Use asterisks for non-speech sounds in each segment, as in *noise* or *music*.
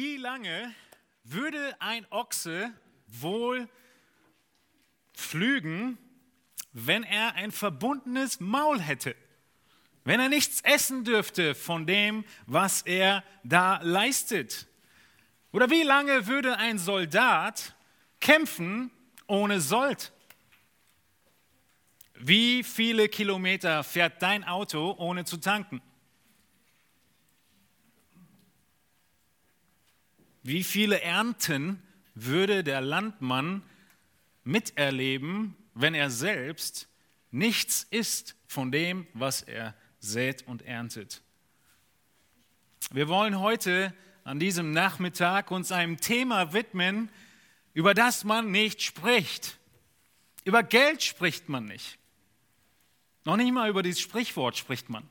Wie lange würde ein Ochse wohl pflügen, wenn er ein verbundenes Maul hätte? Wenn er nichts essen dürfte von dem, was er da leistet? Oder wie lange würde ein Soldat kämpfen ohne Sold? Wie viele Kilometer fährt dein Auto ohne zu tanken? Wie viele Ernten würde der Landmann miterleben, wenn er selbst nichts isst von dem, was er sät und erntet? Wir wollen heute an diesem Nachmittag uns einem Thema widmen, über das man nicht spricht. Über Geld spricht man nicht. Noch nicht mal über dieses Sprichwort spricht man.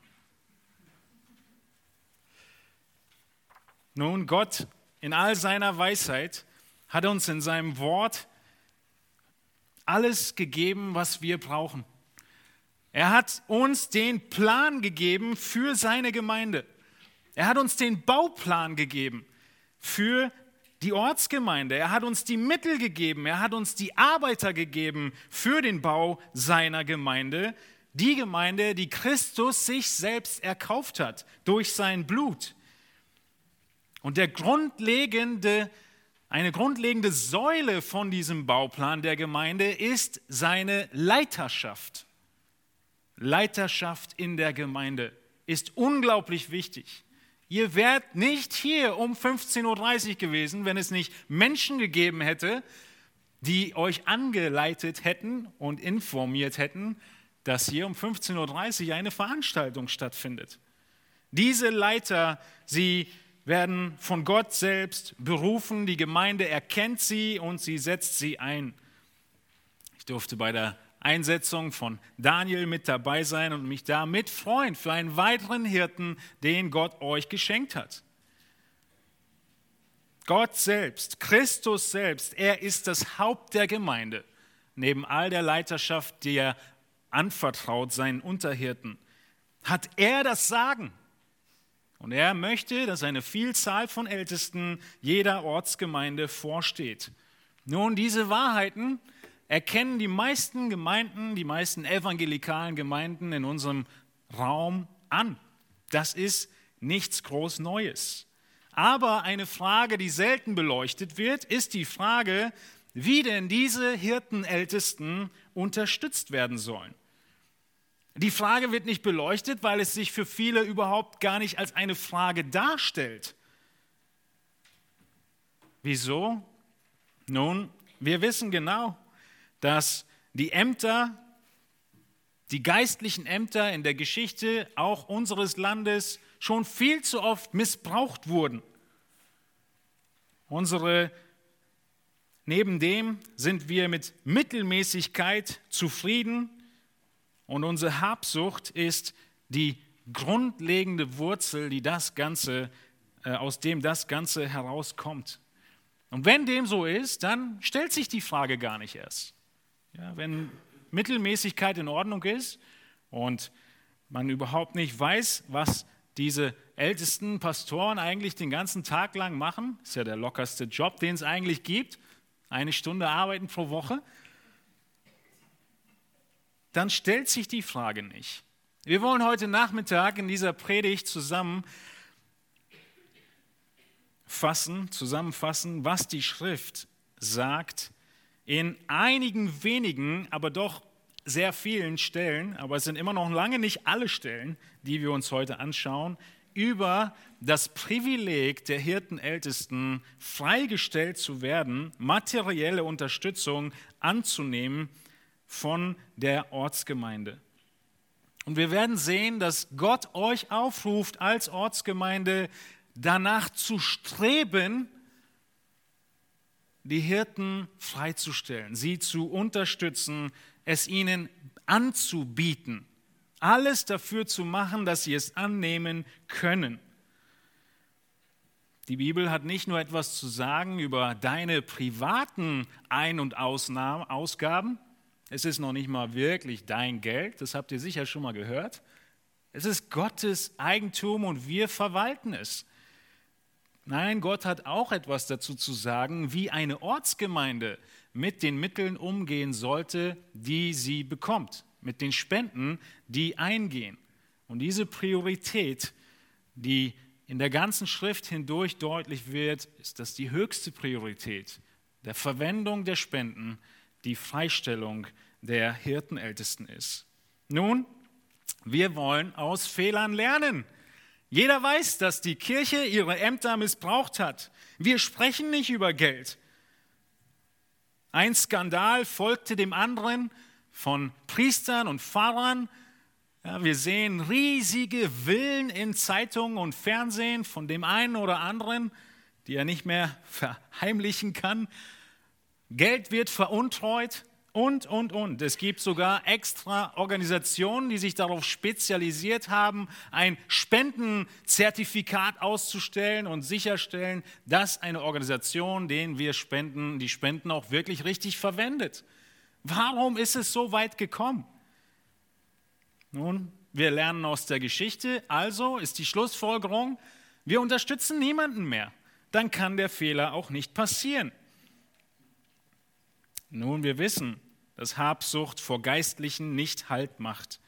Nun, Gott in all seiner Weisheit hat uns in seinem Wort alles gegeben, was wir brauchen. Er hat uns den Plan gegeben für seine Gemeinde. Er hat uns den Bauplan gegeben für die Ortsgemeinde. Er hat uns die Mittel gegeben. Er hat uns die Arbeiter gegeben für den Bau seiner Gemeinde. Die Gemeinde, die Christus sich selbst erkauft hat durch sein Blut. Und der grundlegende, eine grundlegende Säule von diesem Bauplan der Gemeinde ist seine Leiterschaft. Leiterschaft in der Gemeinde ist unglaublich wichtig. Ihr wärt nicht hier um 15.30 Uhr gewesen, wenn es nicht Menschen gegeben hätte, die euch angeleitet hätten und informiert hätten, dass hier um 15.30 Uhr eine Veranstaltung stattfindet. Diese Leiter, sie werden von Gott selbst berufen, die Gemeinde erkennt sie und sie setzt sie ein. Ich durfte bei der Einsetzung von Daniel mit dabei sein und mich damit freuen für einen weiteren Hirten, den Gott euch geschenkt hat. Gott selbst, Christus selbst, er ist das Haupt der Gemeinde, neben all der Leiterschaft, die er anvertraut seinen Unterhirten. Hat er das Sagen? Und er möchte, dass eine Vielzahl von Ältesten jeder Ortsgemeinde vorsteht. Nun, diese Wahrheiten erkennen die meisten Gemeinden, die meisten evangelikalen Gemeinden in unserem Raum an. Das ist nichts groß Neues. Aber eine Frage, die selten beleuchtet wird, ist die Frage, wie denn diese Hirtenältesten unterstützt werden sollen. Die Frage wird nicht beleuchtet, weil es sich für viele überhaupt gar nicht als eine Frage darstellt. Wieso? Nun, wir wissen genau, dass die Ämter, die geistlichen Ämter in der Geschichte auch unseres Landes schon viel zu oft missbraucht wurden. Unsere Neben dem sind wir mit Mittelmäßigkeit zufrieden und unsere Habsucht ist die grundlegende Wurzel, die das Ganze, äh, aus dem das Ganze herauskommt. Und wenn dem so ist, dann stellt sich die Frage gar nicht erst. Ja, wenn Mittelmäßigkeit in Ordnung ist und man überhaupt nicht weiß, was diese ältesten Pastoren eigentlich den ganzen Tag lang machen, ist ja der lockerste Job, den es eigentlich gibt, eine Stunde arbeiten pro Woche, dann stellt sich die Frage nicht. Wir wollen heute Nachmittag in dieser Predigt zusammen fassen, zusammenfassen, was die Schrift sagt, in einigen wenigen, aber doch sehr vielen Stellen, aber es sind immer noch lange nicht alle Stellen, die wir uns heute anschauen, über das Privileg der Hirtenältesten freigestellt zu werden, materielle Unterstützung anzunehmen von der Ortsgemeinde. Und wir werden sehen, dass Gott euch aufruft, als Ortsgemeinde danach zu streben, die Hirten freizustellen, sie zu unterstützen, es ihnen anzubieten, alles dafür zu machen, dass sie es annehmen können. Die Bibel hat nicht nur etwas zu sagen über deine privaten Ein- und Ausgaben, es ist noch nicht mal wirklich dein Geld, das habt ihr sicher schon mal gehört. Es ist Gottes Eigentum und wir verwalten es. Nein, Gott hat auch etwas dazu zu sagen, wie eine Ortsgemeinde mit den Mitteln umgehen sollte, die sie bekommt, mit den Spenden, die eingehen. Und diese Priorität, die in der ganzen Schrift hindurch deutlich wird, ist, dass die höchste Priorität der Verwendung der Spenden die Freistellung der Hirtenältesten ist. Nun, wir wollen aus Fehlern lernen. Jeder weiß, dass die Kirche ihre Ämter missbraucht hat. Wir sprechen nicht über Geld. Ein Skandal folgte dem anderen von Priestern und Pfarrern. Ja, wir sehen riesige Villen in Zeitungen und Fernsehen von dem einen oder anderen, die er nicht mehr verheimlichen kann. Geld wird veruntreut und, und, und. Es gibt sogar extra Organisationen, die sich darauf spezialisiert haben, ein Spendenzertifikat auszustellen und sicherstellen, dass eine Organisation, denen wir spenden, die Spenden auch wirklich richtig verwendet. Warum ist es so weit gekommen? Nun, wir lernen aus der Geschichte, also ist die Schlussfolgerung, wir unterstützen niemanden mehr. Dann kann der Fehler auch nicht passieren. Nun, wir wissen, dass Habsucht vor Geistlichen nicht Halt macht.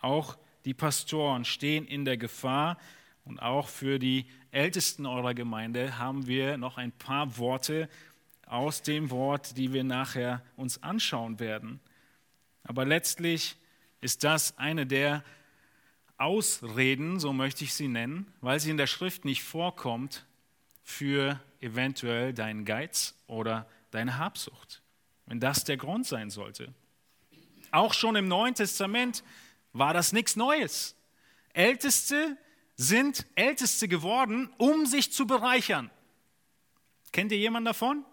Auch die Pastoren stehen in der Gefahr und auch für die Ältesten eurer Gemeinde haben wir noch ein paar Worte aus dem Wort, die wir nachher uns anschauen werden. Aber letztlich ist das eine der Ausreden, so möchte ich sie nennen, weil sie in der Schrift nicht vorkommt, für eventuell deinen Geiz oder deine Habsucht wenn das der Grund sein sollte. Auch schon im Neuen Testament war das nichts Neues. Älteste sind Älteste geworden, um sich zu bereichern. Kennt ihr jemanden davon?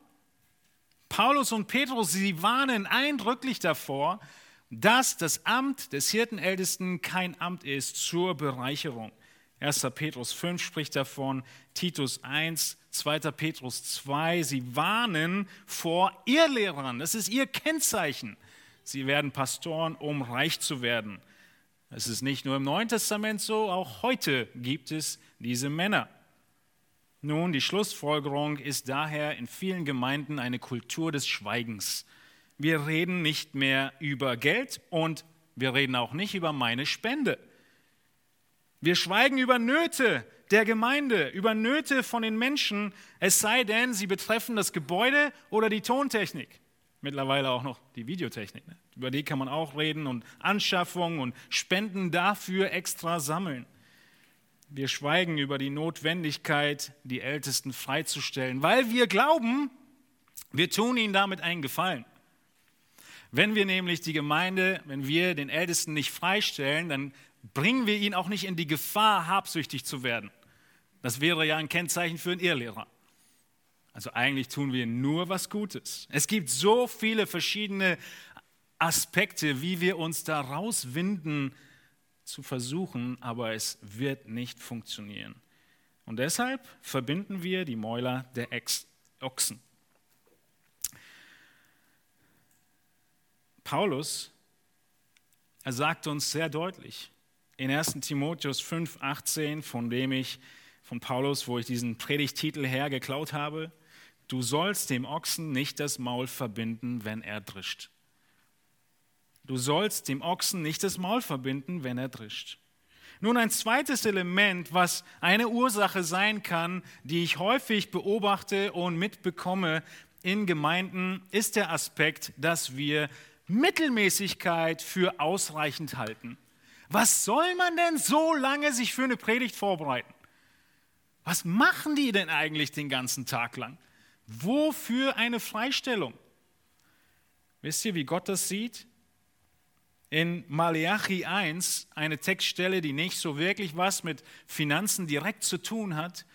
Paulus und Petrus, sie warnen eindrücklich davor, dass das Amt des Hirtenältesten kein Amt ist zur Bereicherung. 1. Petrus 5 spricht davon, Titus 1, 2. Petrus 2. Sie warnen vor Irrlehrern. Das ist ihr Kennzeichen. Sie werden Pastoren, um reich zu werden. Es ist nicht nur im Neuen Testament so, auch heute gibt es diese Männer. Nun, die Schlussfolgerung ist daher in vielen Gemeinden eine Kultur des Schweigens. Wir reden nicht mehr über Geld und wir reden auch nicht über meine Spende. Wir schweigen über Nöte der Gemeinde, über Nöte von den Menschen, es sei denn, sie betreffen das Gebäude oder die Tontechnik. Mittlerweile auch noch die Videotechnik. Ne? Über die kann man auch reden und Anschaffung und Spenden dafür extra sammeln. Wir schweigen über die Notwendigkeit, die Ältesten freizustellen, weil wir glauben, wir tun ihnen damit einen Gefallen. Wenn wir nämlich die Gemeinde, wenn wir den Ältesten nicht freistellen, dann bringen wir ihn auch nicht in die Gefahr, habsüchtig zu werden. Das wäre ja ein Kennzeichen für einen Irrlehrer. Also eigentlich tun wir nur was Gutes. Es gibt so viele verschiedene Aspekte, wie wir uns da rauswinden zu versuchen, aber es wird nicht funktionieren. Und deshalb verbinden wir die Mäuler der Ochsen. Paulus, er sagt uns sehr deutlich, in 1 Timotheus 5, 18, von dem ich, von Paulus, wo ich diesen Predigtitel hergeklaut habe, du sollst dem Ochsen nicht das Maul verbinden, wenn er drischt. Du sollst dem Ochsen nicht das Maul verbinden, wenn er drischt. Nun ein zweites Element, was eine Ursache sein kann, die ich häufig beobachte und mitbekomme in Gemeinden, ist der Aspekt, dass wir Mittelmäßigkeit für ausreichend halten. Was soll man denn so lange sich für eine Predigt vorbereiten? Was machen die denn eigentlich den ganzen Tag lang? Wofür eine Freistellung? Wisst ihr, wie Gott das sieht? In Malachi 1, eine Textstelle, die nicht so wirklich was mit Finanzen direkt zu tun hat,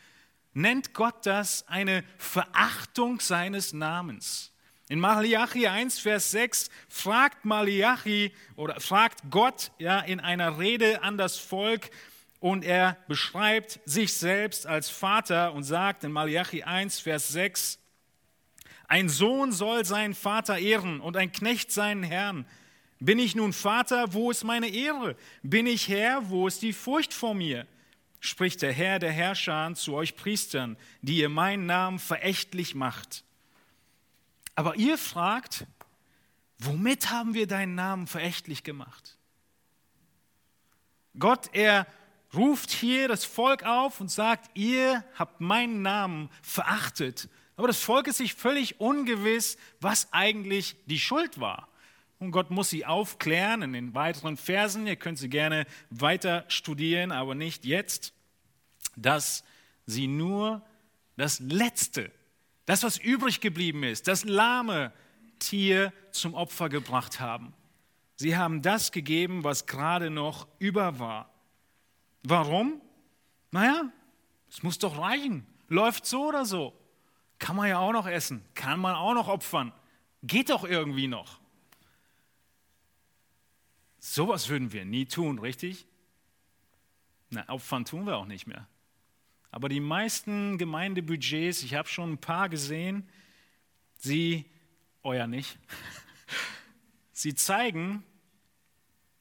nennt Gott das eine Verachtung seines Namens. In Malachi 1, Vers 6 fragt Malachi oder fragt Gott ja in einer Rede an das Volk und er beschreibt sich selbst als Vater und sagt in Malachi 1, Vers 6, ein Sohn soll seinen Vater ehren und ein Knecht seinen Herrn. Bin ich nun Vater, wo ist meine Ehre? Bin ich Herr, wo ist die Furcht vor mir? spricht der Herr der Herrscher zu euch Priestern, die ihr meinen Namen verächtlich macht. Aber ihr fragt, womit haben wir deinen Namen verächtlich gemacht? Gott, er ruft hier das Volk auf und sagt, ihr habt meinen Namen verachtet. Aber das Volk ist sich völlig ungewiss, was eigentlich die Schuld war. Und Gott muss sie aufklären in den weiteren Versen. Ihr könnt sie gerne weiter studieren, aber nicht jetzt, dass sie nur das Letzte, das, was übrig geblieben ist, das lahme Tier zum Opfer gebracht haben. Sie haben das gegeben, was gerade noch über war. Warum? Naja, es muss doch reichen. Läuft so oder so. Kann man ja auch noch essen. Kann man auch noch opfern. Geht doch irgendwie noch. Sowas würden wir nie tun, richtig? Na, opfern tun wir auch nicht mehr. Aber die meisten Gemeindebudgets, ich habe schon ein paar gesehen, sie, euer nicht, *laughs* sie zeigen,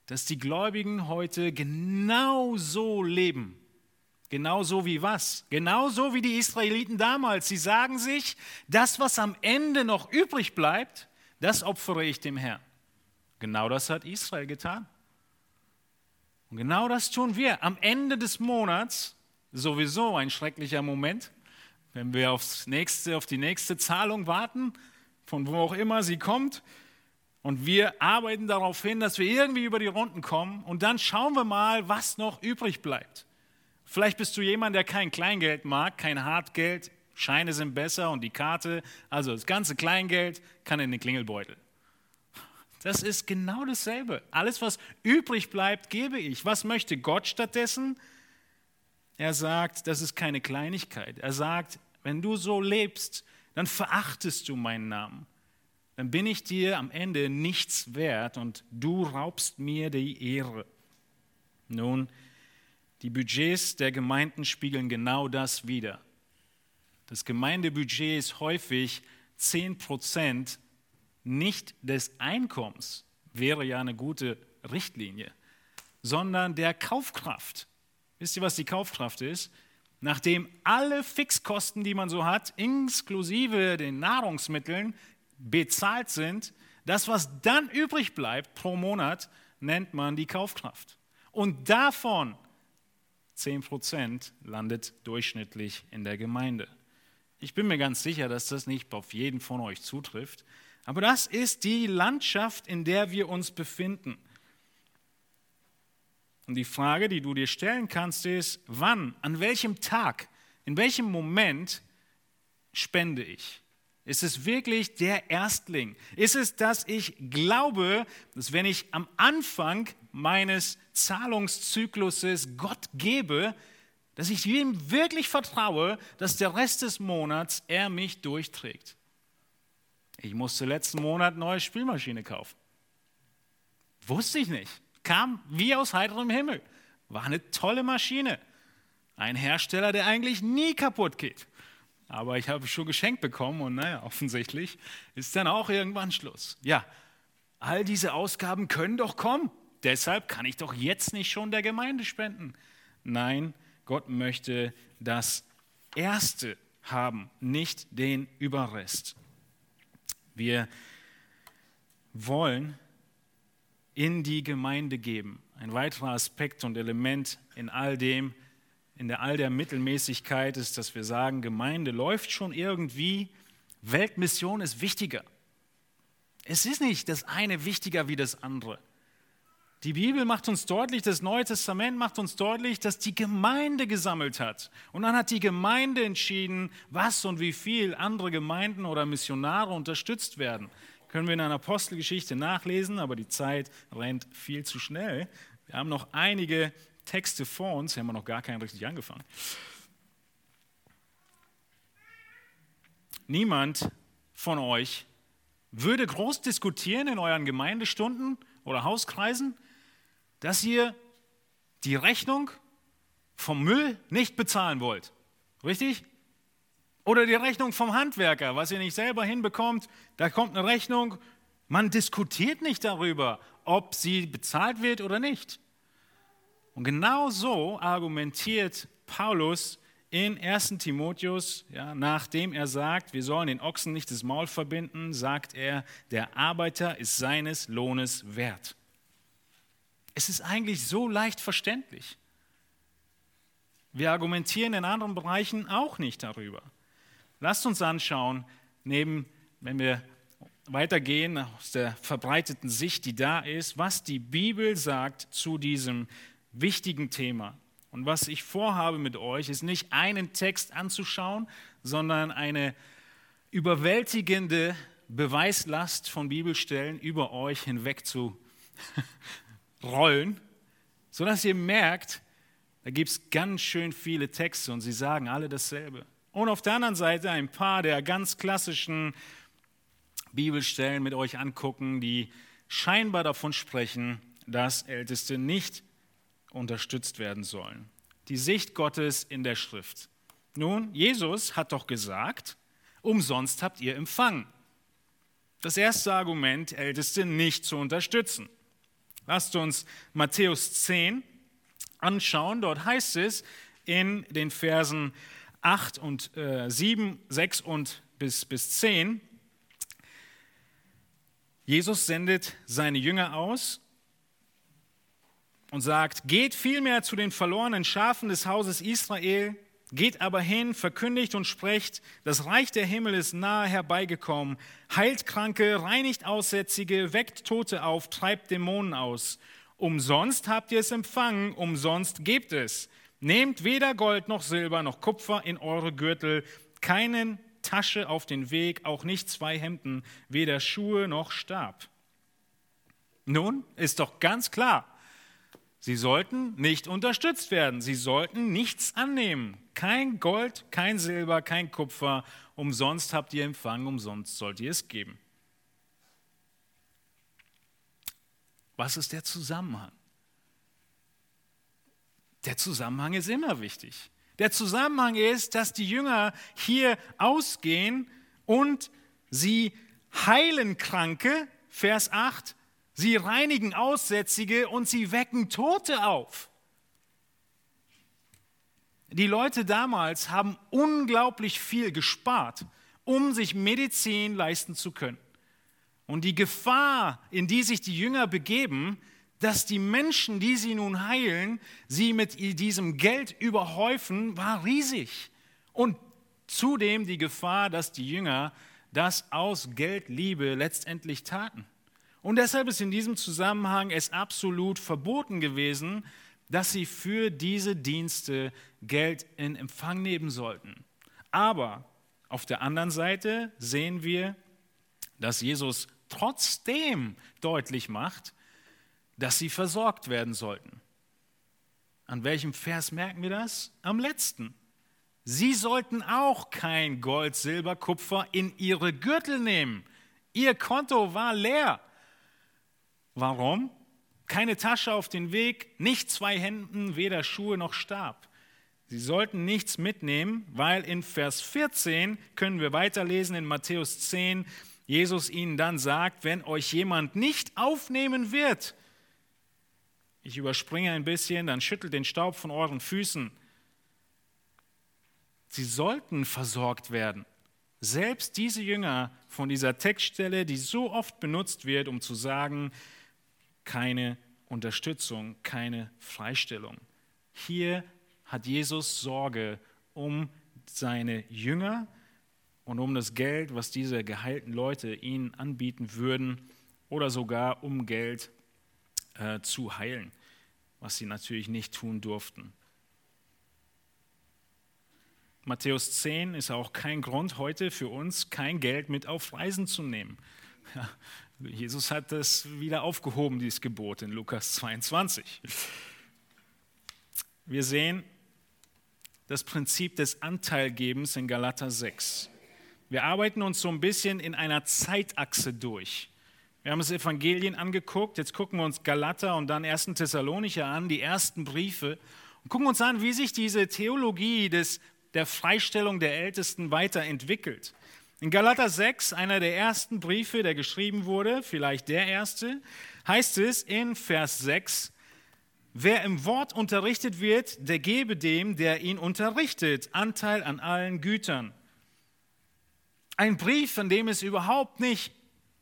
dass die Gläubigen heute genauso leben. Genauso wie was? Genauso wie die Israeliten damals. Sie sagen sich, das, was am Ende noch übrig bleibt, das opfere ich dem Herrn. Genau das hat Israel getan. Und genau das tun wir. Am Ende des Monats, sowieso ein schrecklicher Moment, wenn wir aufs nächste, auf die nächste Zahlung warten, von wo auch immer sie kommt, und wir arbeiten darauf hin, dass wir irgendwie über die Runden kommen. Und dann schauen wir mal, was noch übrig bleibt. Vielleicht bist du jemand, der kein Kleingeld mag, kein Hartgeld. Scheine sind besser und die Karte, also das ganze Kleingeld, kann in den Klingelbeutel. Das ist genau dasselbe. Alles, was übrig bleibt, gebe ich. Was möchte Gott stattdessen? Er sagt, das ist keine Kleinigkeit. Er sagt, wenn du so lebst, dann verachtest du meinen Namen dann bin ich dir am Ende nichts wert und du raubst mir die Ehre. Nun, die Budgets der Gemeinden spiegeln genau das wider. Das Gemeindebudget ist häufig 10 Prozent nicht des Einkommens, wäre ja eine gute Richtlinie, sondern der Kaufkraft. Wisst ihr, was die Kaufkraft ist? Nachdem alle Fixkosten, die man so hat, inklusive den Nahrungsmitteln, bezahlt sind, das, was dann übrig bleibt pro Monat, nennt man die Kaufkraft. Und davon 10% landet durchschnittlich in der Gemeinde. Ich bin mir ganz sicher, dass das nicht auf jeden von euch zutrifft, aber das ist die Landschaft, in der wir uns befinden. Und die Frage, die du dir stellen kannst, ist, wann, an welchem Tag, in welchem Moment spende ich? Ist es wirklich der Erstling? Ist es, dass ich glaube, dass wenn ich am Anfang meines Zahlungszykluses Gott gebe, dass ich ihm wirklich vertraue, dass der Rest des Monats er mich durchträgt? Ich musste letzten Monat neue Spielmaschine kaufen. Wusste ich nicht. Kam wie aus heiterem Himmel. War eine tolle Maschine. Ein Hersteller, der eigentlich nie kaputt geht. Aber ich habe schon geschenkt bekommen und naja, *laughs* offensichtlich ist dann auch irgendwann Schluss. Ja, all diese Ausgaben können doch kommen. Deshalb kann ich doch jetzt nicht schon der Gemeinde spenden. Nein, Gott möchte das Erste haben, nicht den Überrest. Wir wollen in die Gemeinde geben. Ein weiterer Aspekt und Element in all dem, in der all der Mittelmäßigkeit ist, dass wir sagen, Gemeinde läuft schon irgendwie, Weltmission ist wichtiger. Es ist nicht das eine wichtiger wie das andere. Die Bibel macht uns deutlich, das Neue Testament macht uns deutlich, dass die Gemeinde gesammelt hat. Und dann hat die Gemeinde entschieden, was und wie viel andere Gemeinden oder Missionare unterstützt werden. Können wir in einer Apostelgeschichte nachlesen, aber die Zeit rennt viel zu schnell. Wir haben noch einige Texte vor uns, haben wir noch gar keinen richtig angefangen. Niemand von euch würde groß diskutieren in euren Gemeindestunden oder Hauskreisen, dass ihr die Rechnung vom Müll nicht bezahlen wollt. Richtig? Oder die Rechnung vom Handwerker, was ihr nicht selber hinbekommt, da kommt eine Rechnung, man diskutiert nicht darüber, ob sie bezahlt wird oder nicht. Und genau so argumentiert Paulus in 1 Timotheus, ja, nachdem er sagt, wir sollen den Ochsen nicht das Maul verbinden, sagt er, der Arbeiter ist seines Lohnes wert. Es ist eigentlich so leicht verständlich. Wir argumentieren in anderen Bereichen auch nicht darüber. Lasst uns anschauen, neben, wenn wir weitergehen aus der verbreiteten Sicht, die da ist, was die Bibel sagt zu diesem wichtigen Thema. Und was ich vorhabe mit euch, ist nicht einen Text anzuschauen, sondern eine überwältigende Beweislast von Bibelstellen über euch hinweg zu *laughs* rollen, sodass ihr merkt, da gibt es ganz schön viele Texte und sie sagen alle dasselbe. Und auf der anderen Seite ein paar der ganz klassischen Bibelstellen mit euch angucken, die scheinbar davon sprechen, dass Älteste nicht unterstützt werden sollen. Die Sicht Gottes in der Schrift. Nun, Jesus hat doch gesagt, umsonst habt ihr empfangen. Das erste Argument, Älteste nicht zu unterstützen. Lasst uns Matthäus 10 anschauen. Dort heißt es in den Versen 8 und äh, 7, 6 und bis, bis 10, Jesus sendet seine Jünger aus und sagt, geht vielmehr zu den verlorenen Schafen des Hauses Israel, geht aber hin, verkündigt und sprecht, das Reich der Himmel ist nahe herbeigekommen, heilt Kranke, reinigt Aussätzige, weckt Tote auf, treibt Dämonen aus. Umsonst habt ihr es empfangen, umsonst gebt es. Nehmt weder Gold noch Silber noch Kupfer in eure Gürtel, keinen Tasche auf den Weg, auch nicht zwei Hemden, weder Schuhe noch Stab. Nun ist doch ganz klar, Sie sollten nicht unterstützt werden. Sie sollten nichts annehmen. Kein Gold, kein Silber, kein Kupfer. Umsonst habt ihr empfangen, umsonst sollt ihr es geben. Was ist der Zusammenhang? Der Zusammenhang ist immer wichtig. Der Zusammenhang ist, dass die Jünger hier ausgehen und sie heilen Kranke, Vers 8, Sie reinigen Aussätzige und sie wecken Tote auf. Die Leute damals haben unglaublich viel gespart, um sich Medizin leisten zu können. Und die Gefahr, in die sich die Jünger begeben, dass die Menschen, die sie nun heilen, sie mit diesem Geld überhäufen, war riesig. Und zudem die Gefahr, dass die Jünger das aus Geldliebe letztendlich taten. Und deshalb ist in diesem Zusammenhang es absolut verboten gewesen, dass sie für diese Dienste Geld in Empfang nehmen sollten. Aber auf der anderen Seite sehen wir, dass Jesus trotzdem deutlich macht, dass sie versorgt werden sollten. An welchem Vers merken wir das? Am letzten. Sie sollten auch kein Gold, Silber, Kupfer in ihre Gürtel nehmen. Ihr Konto war leer. Warum? Keine Tasche auf den Weg, nicht zwei Händen, weder Schuhe noch Stab. Sie sollten nichts mitnehmen, weil in Vers 14 können wir weiterlesen in Matthäus 10, Jesus ihnen dann sagt, wenn euch jemand nicht aufnehmen wird, ich überspringe ein bisschen, dann schüttelt den Staub von euren Füßen. Sie sollten versorgt werden. Selbst diese Jünger von dieser Textstelle, die so oft benutzt wird, um zu sagen, keine Unterstützung, keine Freistellung. Hier hat Jesus Sorge um seine Jünger und um das Geld, was diese geheilten Leute ihnen anbieten würden oder sogar um Geld äh, zu heilen, was sie natürlich nicht tun durften. Matthäus 10 ist auch kein Grund heute für uns, kein Geld mit auf Reisen zu nehmen. Ja, Jesus hat das wieder aufgehoben, dieses Gebot in Lukas 22. Wir sehen das Prinzip des Anteilgebens in Galater 6. Wir arbeiten uns so ein bisschen in einer Zeitachse durch. Wir haben das Evangelien angeguckt, jetzt gucken wir uns Galater und dann 1. Thessalonicher an, die ersten Briefe, und gucken uns an, wie sich diese Theologie des, der Freistellung der Ältesten weiterentwickelt. In Galater 6, einer der ersten Briefe, der geschrieben wurde, vielleicht der erste, heißt es in Vers 6, wer im Wort unterrichtet wird, der gebe dem, der ihn unterrichtet, Anteil an allen Gütern. Ein Brief, in dem es überhaupt nicht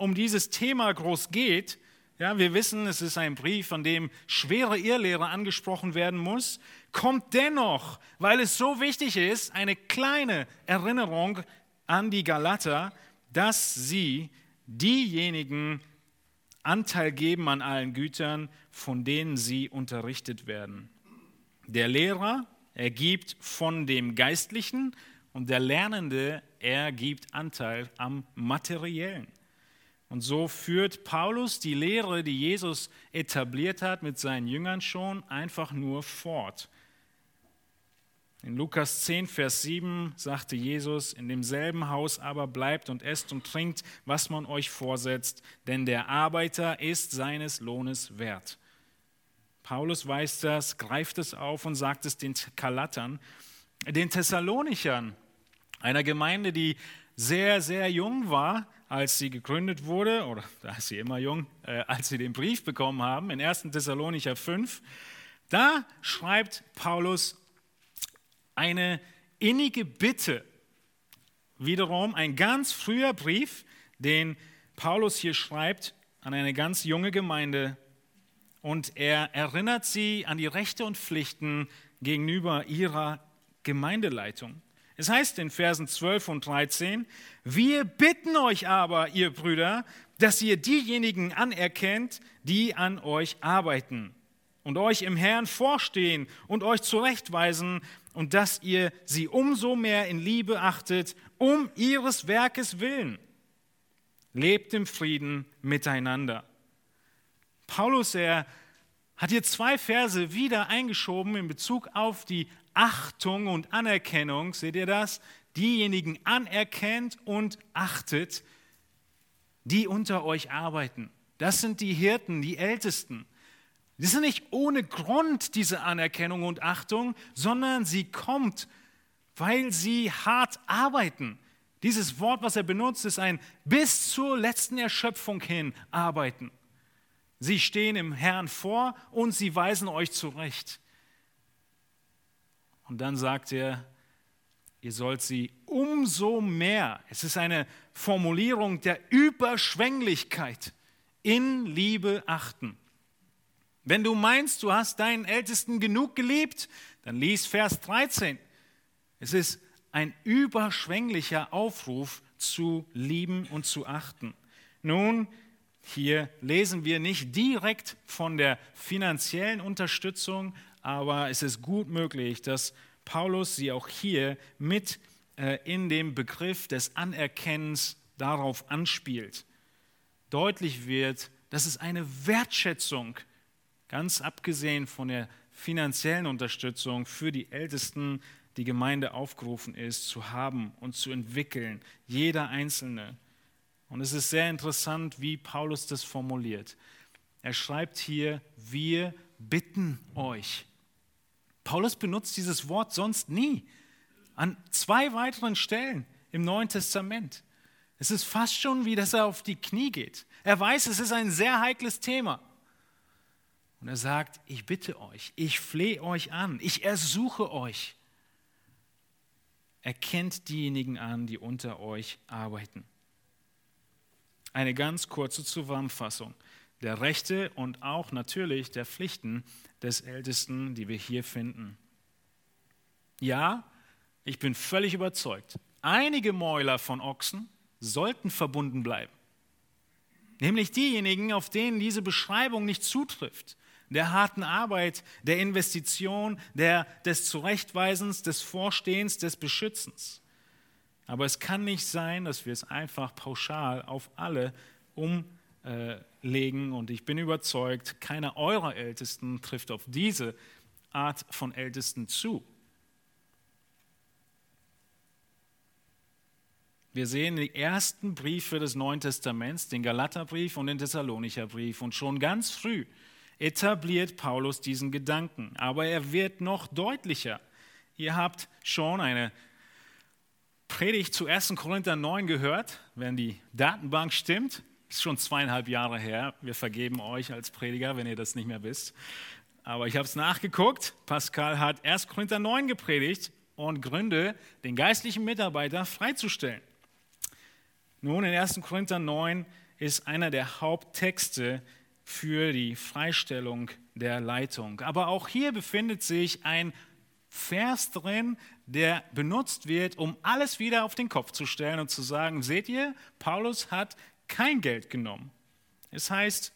um dieses Thema groß geht. Ja, wir wissen, es ist ein Brief, an dem schwere Irrlehre angesprochen werden muss, kommt dennoch, weil es so wichtig ist, eine kleine Erinnerung an die Galater, dass sie diejenigen Anteil geben an allen Gütern, von denen sie unterrichtet werden. Der Lehrer ergibt von dem Geistlichen und der Lernende ergibt Anteil am Materiellen. Und so führt Paulus die Lehre, die Jesus etabliert hat mit seinen Jüngern schon, einfach nur fort. In Lukas 10, Vers 7 sagte Jesus, in demselben Haus aber bleibt und esst und trinkt, was man euch vorsetzt, denn der Arbeiter ist seines Lohnes wert. Paulus weiß das, greift es auf und sagt es den Kalatern, den Thessalonichern, einer Gemeinde, die sehr, sehr jung war, als sie gegründet wurde, oder *laughs* da ist sie immer jung, äh, als sie den Brief bekommen haben, in 1. Thessalonicher 5. Da schreibt Paulus eine innige Bitte. Wiederum ein ganz früher Brief, den Paulus hier schreibt an eine ganz junge Gemeinde. Und er erinnert sie an die Rechte und Pflichten gegenüber ihrer Gemeindeleitung. Es heißt in Versen 12 und 13, wir bitten euch aber, ihr Brüder, dass ihr diejenigen anerkennt, die an euch arbeiten und euch im Herrn vorstehen und euch zurechtweisen und dass ihr sie umso mehr in Liebe achtet, um ihres Werkes willen. Lebt im Frieden miteinander. Paulus, er hat hier zwei Verse wieder eingeschoben in Bezug auf die Achtung und Anerkennung. Seht ihr das? Diejenigen anerkennt und achtet, die unter euch arbeiten. Das sind die Hirten, die Ältesten. Das ist nicht ohne Grund diese Anerkennung und Achtung, sondern sie kommt, weil sie hart arbeiten. Dieses Wort, was er benutzt, ist ein bis zur letzten Erschöpfung hin arbeiten. Sie stehen im Herrn vor und sie weisen euch zurecht. Und dann sagt er, ihr sollt sie umso mehr, es ist eine Formulierung der Überschwänglichkeit, in Liebe achten. Wenn du meinst, du hast deinen Ältesten genug geliebt, dann lies Vers 13. Es ist ein überschwänglicher Aufruf zu lieben und zu achten. Nun, hier lesen wir nicht direkt von der finanziellen Unterstützung, aber es ist gut möglich, dass Paulus sie auch hier mit äh, in dem Begriff des Anerkennens darauf anspielt. Deutlich wird, dass es eine Wertschätzung ganz abgesehen von der finanziellen Unterstützung für die Ältesten, die Gemeinde aufgerufen ist, zu haben und zu entwickeln, jeder Einzelne. Und es ist sehr interessant, wie Paulus das formuliert. Er schreibt hier, wir bitten euch. Paulus benutzt dieses Wort sonst nie. An zwei weiteren Stellen im Neuen Testament. Es ist fast schon wie, dass er auf die Knie geht. Er weiß, es ist ein sehr heikles Thema. Und er sagt, ich bitte euch, ich flehe euch an, ich ersuche euch. Erkennt diejenigen an, die unter euch arbeiten. Eine ganz kurze Zusammenfassung der Rechte und auch natürlich der Pflichten des Ältesten, die wir hier finden. Ja, ich bin völlig überzeugt, einige Mäuler von Ochsen sollten verbunden bleiben. Nämlich diejenigen, auf denen diese Beschreibung nicht zutrifft der harten Arbeit, der Investition, der, des Zurechtweisens, des Vorstehens, des Beschützens. Aber es kann nicht sein, dass wir es einfach pauschal auf alle umlegen. Und ich bin überzeugt, keiner eurer Ältesten trifft auf diese Art von Ältesten zu. Wir sehen die ersten Briefe des Neuen Testaments, den Galaterbrief und den Thessalonicher Brief. Und schon ganz früh etabliert Paulus diesen Gedanken. Aber er wird noch deutlicher. Ihr habt schon eine Predigt zu 1. Korinther 9 gehört, wenn die Datenbank stimmt. Ist schon zweieinhalb Jahre her. Wir vergeben euch als Prediger, wenn ihr das nicht mehr wisst. aber ich habe es nachgeguckt. Pascal hat 1. Korinther 9 gepredigt und Gründe, den geistlichen Mitarbeiter freizustellen. Nun, in 1. Korinther 9 ist einer der Haupttexte für die Freistellung der Leitung. Aber auch hier befindet sich ein Vers drin, der benutzt wird, um alles wieder auf den Kopf zu stellen und zu sagen, seht ihr, Paulus hat kein Geld genommen. Es heißt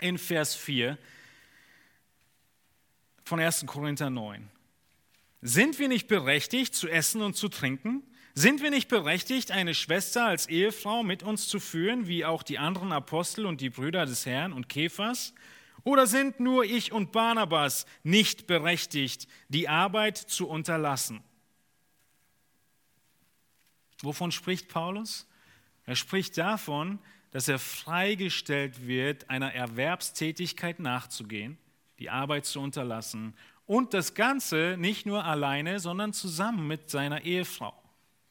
in Vers 4 von 1. Korinther 9, sind wir nicht berechtigt zu essen und zu trinken? Sind wir nicht berechtigt, eine Schwester als Ehefrau mit uns zu führen, wie auch die anderen Apostel und die Brüder des Herrn und Kephas? Oder sind nur ich und Barnabas nicht berechtigt, die Arbeit zu unterlassen? Wovon spricht Paulus? Er spricht davon, dass er freigestellt wird, einer Erwerbstätigkeit nachzugehen, die Arbeit zu unterlassen und das Ganze nicht nur alleine, sondern zusammen mit seiner Ehefrau.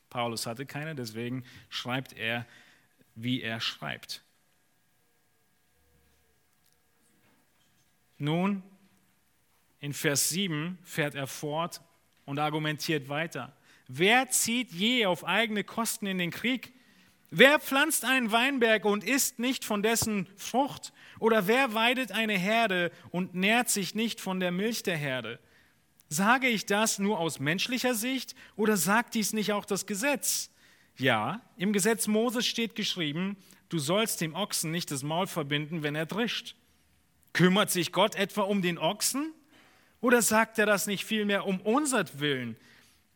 Paulus hatte keine, deswegen schreibt er, wie er schreibt. Nun, in Vers 7 fährt er fort und argumentiert weiter. Wer zieht je auf eigene Kosten in den Krieg? Wer pflanzt einen Weinberg und isst nicht von dessen Frucht? Oder wer weidet eine Herde und nährt sich nicht von der Milch der Herde? Sage ich das nur aus menschlicher Sicht oder sagt dies nicht auch das Gesetz? Ja, im Gesetz Moses steht geschrieben, du sollst dem Ochsen nicht das Maul verbinden, wenn er drischt. Kümmert sich Gott etwa um den Ochsen? Oder sagt er das nicht vielmehr um unsertwillen?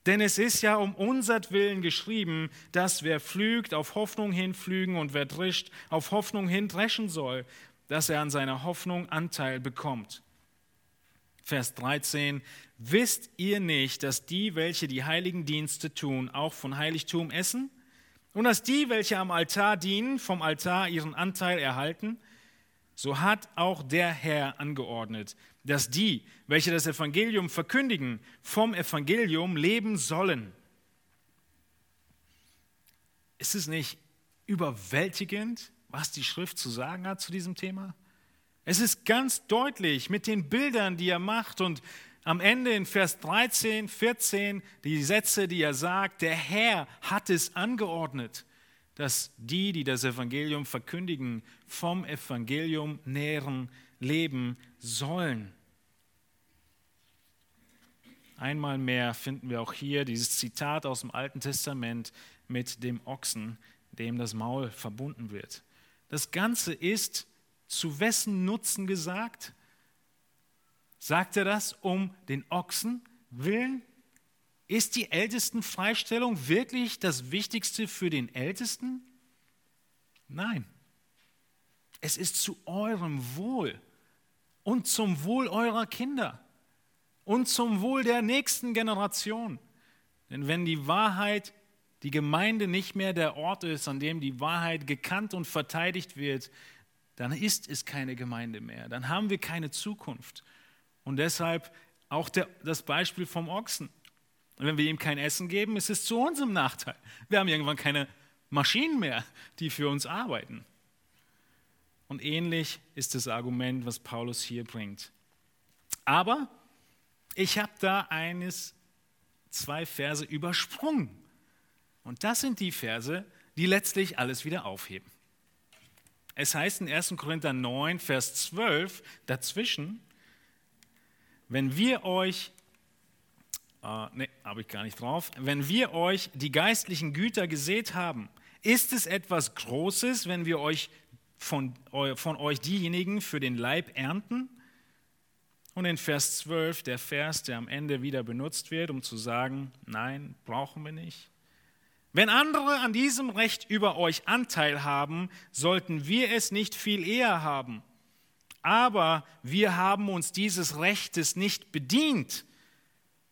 Denn es ist ja um unsertwillen geschrieben, dass wer pflügt, auf Hoffnung hin pflügen und wer drischt, auf Hoffnung hin dreschen soll, dass er an seiner Hoffnung Anteil bekommt. Vers 13, wisst ihr nicht, dass die, welche die heiligen Dienste tun, auch von Heiligtum essen? Und dass die, welche am Altar dienen, vom Altar ihren Anteil erhalten? So hat auch der Herr angeordnet, dass die, welche das Evangelium verkündigen, vom Evangelium leben sollen. Ist es nicht überwältigend, was die Schrift zu sagen hat zu diesem Thema? Es ist ganz deutlich mit den Bildern, die er macht und am Ende in Vers 13, 14 die Sätze, die er sagt, der Herr hat es angeordnet, dass die, die das Evangelium verkündigen, vom Evangelium nähren, leben sollen. Einmal mehr finden wir auch hier dieses Zitat aus dem Alten Testament mit dem Ochsen, dem das Maul verbunden wird. Das Ganze ist zu wessen Nutzen gesagt? Sagt er das um den Ochsen willen? Ist die Ältestenfreistellung wirklich das Wichtigste für den Ältesten? Nein. Es ist zu eurem Wohl und zum Wohl eurer Kinder und zum Wohl der nächsten Generation. Denn wenn die Wahrheit, die Gemeinde nicht mehr der Ort ist, an dem die Wahrheit gekannt und verteidigt wird, dann ist es keine Gemeinde mehr. Dann haben wir keine Zukunft. Und deshalb auch der, das Beispiel vom Ochsen. Und wenn wir ihm kein Essen geben, ist es zu unserem Nachteil. Wir haben irgendwann keine Maschinen mehr, die für uns arbeiten. Und ähnlich ist das Argument, was Paulus hier bringt. Aber ich habe da eines, zwei Verse übersprungen. Und das sind die Verse, die letztlich alles wieder aufheben. Es heißt in 1. Korinther 9, Vers 12 dazwischen, wenn wir euch, äh, ne, habe ich gar nicht drauf, wenn wir euch die geistlichen Güter gesät haben, ist es etwas Großes, wenn wir euch von, von euch diejenigen für den Leib ernten? Und in Vers 12, der Vers, der am Ende wieder benutzt wird, um zu sagen, nein, brauchen wir nicht. Wenn andere an diesem Recht über euch Anteil haben, sollten wir es nicht viel eher haben. Aber wir haben uns dieses Rechtes nicht bedient,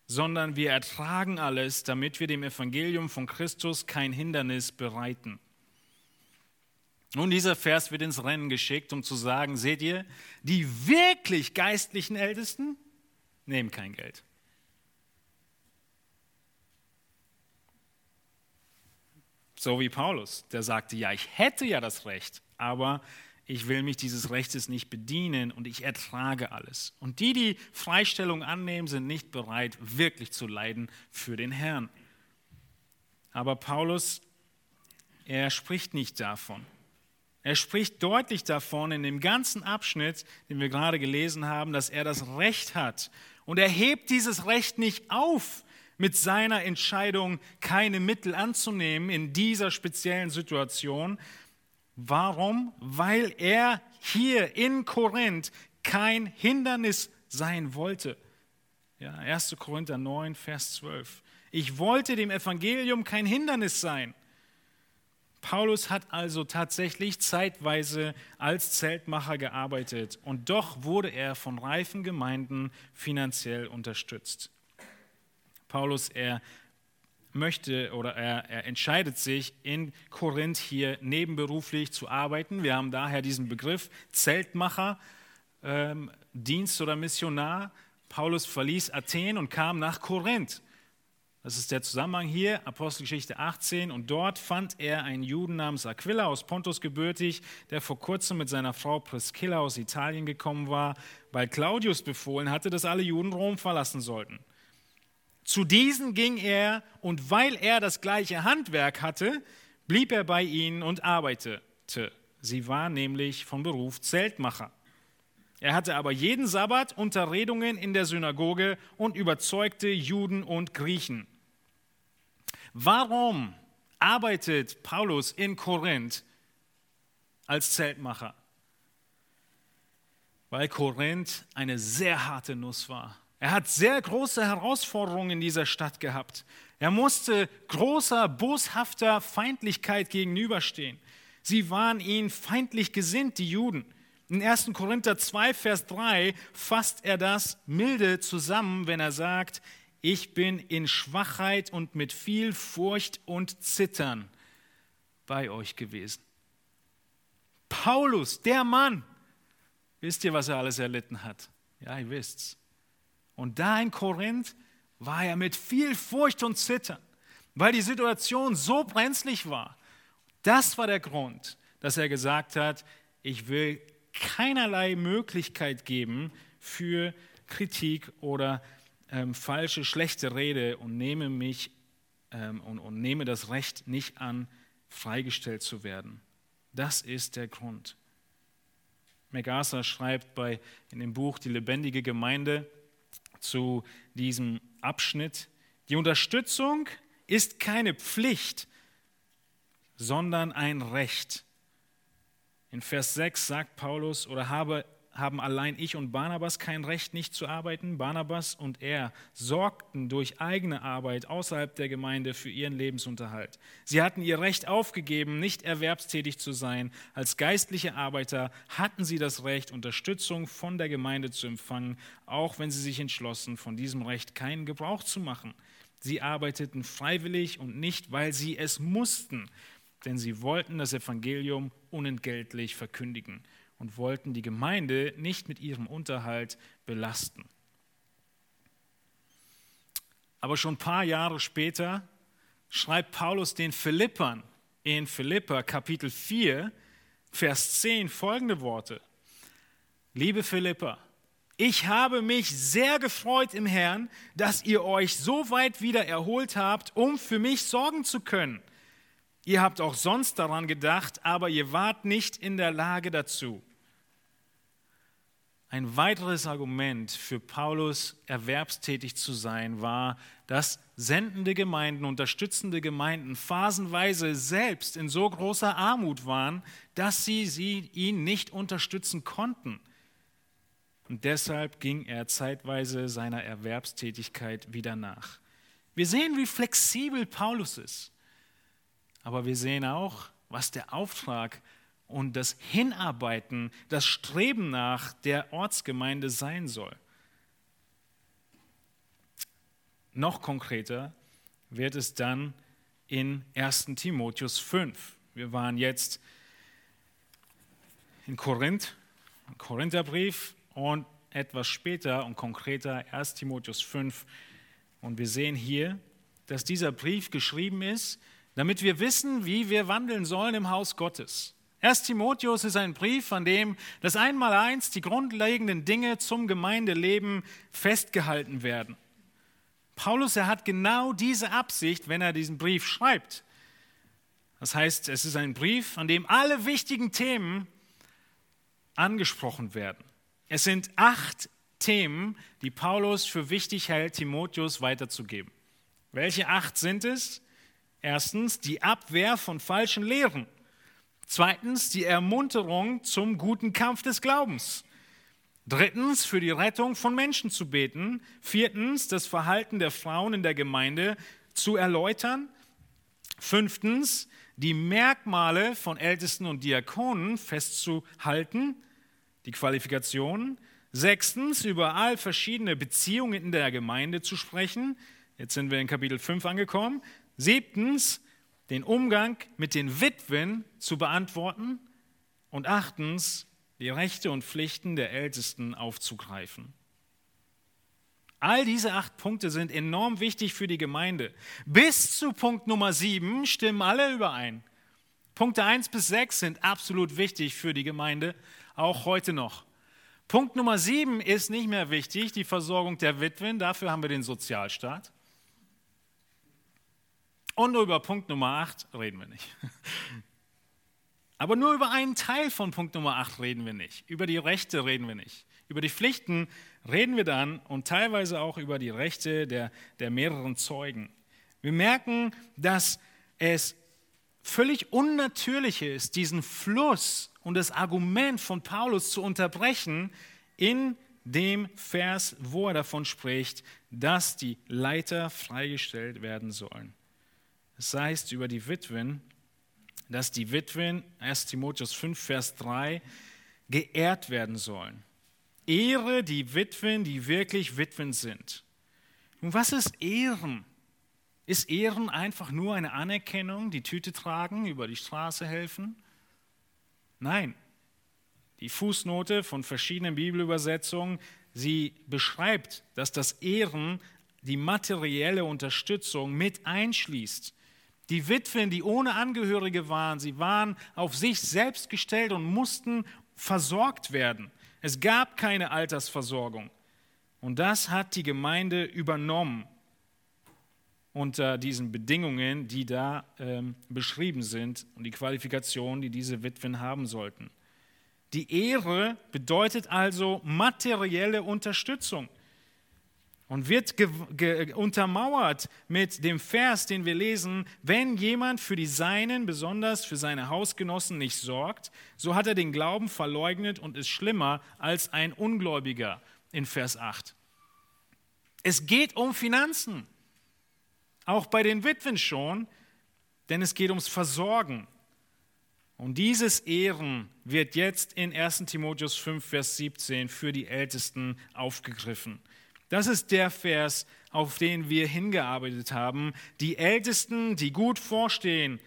sondern wir ertragen alles, damit wir dem Evangelium von Christus kein Hindernis bereiten. Nun, dieser Vers wird ins Rennen geschickt, um zu sagen, seht ihr, die wirklich geistlichen Ältesten nehmen kein Geld. So wie Paulus, der sagte, ja, ich hätte ja das Recht, aber ich will mich dieses Rechtes nicht bedienen und ich ertrage alles. Und die, die Freistellung annehmen, sind nicht bereit, wirklich zu leiden für den Herrn. Aber Paulus, er spricht nicht davon. Er spricht deutlich davon in dem ganzen Abschnitt, den wir gerade gelesen haben, dass er das Recht hat. Und er hebt dieses Recht nicht auf mit seiner Entscheidung, keine Mittel anzunehmen in dieser speziellen Situation. Warum? Weil er hier in Korinth kein Hindernis sein wollte. Ja, 1. Korinther 9, Vers 12. Ich wollte dem Evangelium kein Hindernis sein. Paulus hat also tatsächlich zeitweise als Zeltmacher gearbeitet und doch wurde er von reifen Gemeinden finanziell unterstützt. Paulus, er möchte oder er, er, entscheidet sich, in Korinth hier nebenberuflich zu arbeiten. Wir haben daher diesen Begriff Zeltmacher, ähm, Dienst oder Missionar. Paulus verließ Athen und kam nach Korinth. Das ist der Zusammenhang hier, Apostelgeschichte 18. Und dort fand er einen Juden namens Aquila aus Pontus gebürtig, der vor kurzem mit seiner Frau Priscilla aus Italien gekommen war, weil Claudius befohlen hatte, dass alle Juden Rom verlassen sollten. Zu diesen ging er und weil er das gleiche Handwerk hatte, blieb er bei ihnen und arbeitete. Sie war nämlich von Beruf Zeltmacher. Er hatte aber jeden Sabbat Unterredungen in der Synagoge und überzeugte Juden und Griechen. Warum arbeitet Paulus in Korinth als Zeltmacher? Weil Korinth eine sehr harte Nuss war. Er hat sehr große Herausforderungen in dieser Stadt gehabt. Er musste großer, boshafter Feindlichkeit gegenüberstehen. Sie waren ihnen feindlich gesinnt, die Juden. In 1. Korinther 2, Vers 3 fasst er das milde zusammen, wenn er sagt, ich bin in Schwachheit und mit viel Furcht und Zittern bei euch gewesen. Paulus, der Mann, wisst ihr, was er alles erlitten hat? Ja, ihr wisst's. Und da in Korinth war er mit viel Furcht und Zittern, weil die Situation so brenzlig war. Das war der Grund, dass er gesagt hat, ich will keinerlei Möglichkeit geben für Kritik oder ähm, falsche, schlechte Rede und nehme mich ähm, und, und nehme das Recht nicht an, freigestellt zu werden. Das ist der Grund. MacArthur schreibt bei, in dem Buch Die lebendige Gemeinde zu diesem Abschnitt, die Unterstützung ist keine Pflicht, sondern ein Recht. In Vers 6 sagt Paulus, oder habe, haben allein ich und Barnabas kein Recht, nicht zu arbeiten? Barnabas und er sorgten durch eigene Arbeit außerhalb der Gemeinde für ihren Lebensunterhalt. Sie hatten ihr Recht aufgegeben, nicht erwerbstätig zu sein. Als geistliche Arbeiter hatten sie das Recht, Unterstützung von der Gemeinde zu empfangen, auch wenn sie sich entschlossen, von diesem Recht keinen Gebrauch zu machen. Sie arbeiteten freiwillig und nicht, weil sie es mussten denn sie wollten das Evangelium unentgeltlich verkündigen und wollten die Gemeinde nicht mit ihrem Unterhalt belasten. Aber schon ein paar Jahre später schreibt Paulus den Philippern in Philippa Kapitel 4, Vers 10 folgende Worte. Liebe Philippa, ich habe mich sehr gefreut im Herrn, dass ihr euch so weit wieder erholt habt, um für mich sorgen zu können. Ihr habt auch sonst daran gedacht, aber ihr wart nicht in der Lage dazu. Ein weiteres Argument für Paulus, erwerbstätig zu sein, war, dass sendende Gemeinden, unterstützende Gemeinden phasenweise selbst in so großer Armut waren, dass sie, sie ihn nicht unterstützen konnten. Und deshalb ging er zeitweise seiner Erwerbstätigkeit wieder nach. Wir sehen, wie flexibel Paulus ist. Aber wir sehen auch, was der Auftrag und das Hinarbeiten, das Streben nach der Ortsgemeinde sein soll. Noch konkreter wird es dann in 1 Timotheus 5. Wir waren jetzt in Korinth, im Korintherbrief und etwas später und konkreter 1 Timotheus 5. Und wir sehen hier, dass dieser Brief geschrieben ist damit wir wissen, wie wir wandeln sollen im Haus Gottes. Erst Timotheus ist ein Brief, an dem das Einmaleins die grundlegenden Dinge zum Gemeindeleben festgehalten werden. Paulus, er hat genau diese Absicht, wenn er diesen Brief schreibt. Das heißt, es ist ein Brief, an dem alle wichtigen Themen angesprochen werden. Es sind acht Themen, die Paulus für wichtig hält, Timotheus weiterzugeben. Welche acht sind es? Erstens die Abwehr von falschen Lehren. Zweitens die Ermunterung zum guten Kampf des Glaubens. Drittens für die Rettung von Menschen zu beten. Viertens das Verhalten der Frauen in der Gemeinde zu erläutern. Fünftens die Merkmale von Ältesten und Diakonen festzuhalten, die Qualifikationen. Sechstens über all verschiedene Beziehungen in der Gemeinde zu sprechen. Jetzt sind wir in Kapitel 5 angekommen. Siebtens den Umgang mit den Witwen zu beantworten und achtens, die Rechte und Pflichten der Ältesten aufzugreifen. All diese acht Punkte sind enorm wichtig für die Gemeinde. Bis zu Punkt Nummer sieben stimmen alle überein. Punkte eins bis sechs sind absolut wichtig für die Gemeinde, auch heute noch. Punkt Nummer sieben ist nicht mehr wichtig, die Versorgung der Witwen, dafür haben wir den Sozialstaat. Und über Punkt Nummer 8 reden wir nicht. *laughs* Aber nur über einen Teil von Punkt Nummer 8 reden wir nicht. Über die Rechte reden wir nicht. Über die Pflichten reden wir dann und teilweise auch über die Rechte der, der mehreren Zeugen. Wir merken, dass es völlig unnatürlich ist, diesen Fluss und das Argument von Paulus zu unterbrechen in dem Vers, wo er davon spricht, dass die Leiter freigestellt werden sollen. Es heißt über die Witwen, dass die Witwen, 1 Timotheus 5, Vers 3, geehrt werden sollen. Ehre die Witwen, die wirklich Witwen sind. Und was ist Ehren? Ist Ehren einfach nur eine Anerkennung, die Tüte tragen, über die Straße helfen? Nein. Die Fußnote von verschiedenen Bibelübersetzungen, sie beschreibt, dass das Ehren die materielle Unterstützung mit einschließt. Die Witwen, die ohne Angehörige waren, sie waren auf sich selbst gestellt und mussten versorgt werden. Es gab keine Altersversorgung. Und das hat die Gemeinde übernommen unter diesen Bedingungen, die da ähm, beschrieben sind und die Qualifikationen, die diese Witwen haben sollten. Die Ehre bedeutet also materielle Unterstützung und wird untermauert mit dem Vers, den wir lesen, wenn jemand für die Seinen, besonders für seine Hausgenossen nicht sorgt, so hat er den Glauben verleugnet und ist schlimmer als ein Ungläubiger in Vers 8. Es geht um Finanzen, auch bei den Witwen schon, denn es geht ums Versorgen. Und dieses Ehren wird jetzt in 1 Timotheus 5, Vers 17 für die Ältesten aufgegriffen. Das ist der Vers, auf den wir hingearbeitet haben. Die Ältesten, die gut vorstehen,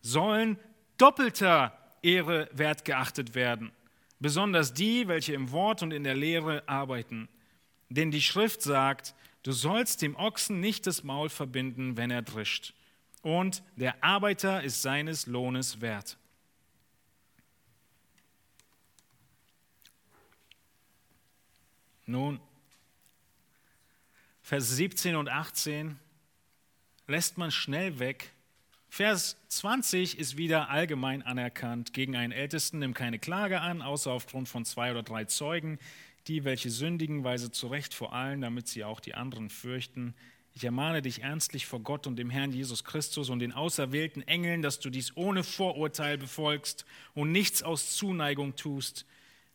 sollen doppelter Ehre wert geachtet werden. Besonders die, welche im Wort und in der Lehre arbeiten. Denn die Schrift sagt, du sollst dem Ochsen nicht das Maul verbinden, wenn er drischt. Und der Arbeiter ist seines Lohnes wert. Nun, Vers 17 und 18 lässt man schnell weg. Vers 20 ist wieder allgemein anerkannt. Gegen einen Ältesten nimm keine Klage an, außer aufgrund von zwei oder drei Zeugen. Die, welche sündigen, weise zurecht vor allen, damit sie auch die anderen fürchten. Ich ermahne dich ernstlich vor Gott und dem Herrn Jesus Christus und den auserwählten Engeln, dass du dies ohne Vorurteil befolgst und nichts aus Zuneigung tust.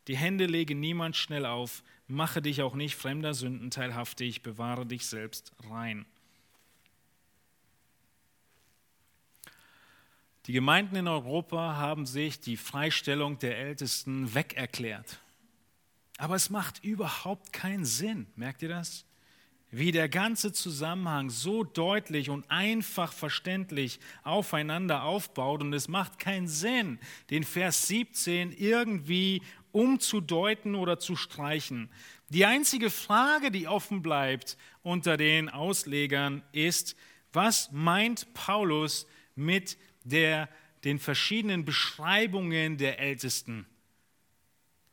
Die Hände lege niemand schnell auf, Mache dich auch nicht fremder Sünden teilhaftig, bewahre dich selbst rein. Die Gemeinden in Europa haben sich die Freistellung der Ältesten wegerklärt. Aber es macht überhaupt keinen Sinn. Merkt ihr das? Wie der ganze Zusammenhang so deutlich und einfach verständlich aufeinander aufbaut. Und es macht keinen Sinn, den Vers 17 irgendwie umzudeuten oder zu streichen. Die einzige Frage, die offen bleibt unter den Auslegern, ist, was meint Paulus mit der den verschiedenen Beschreibungen der Ältesten.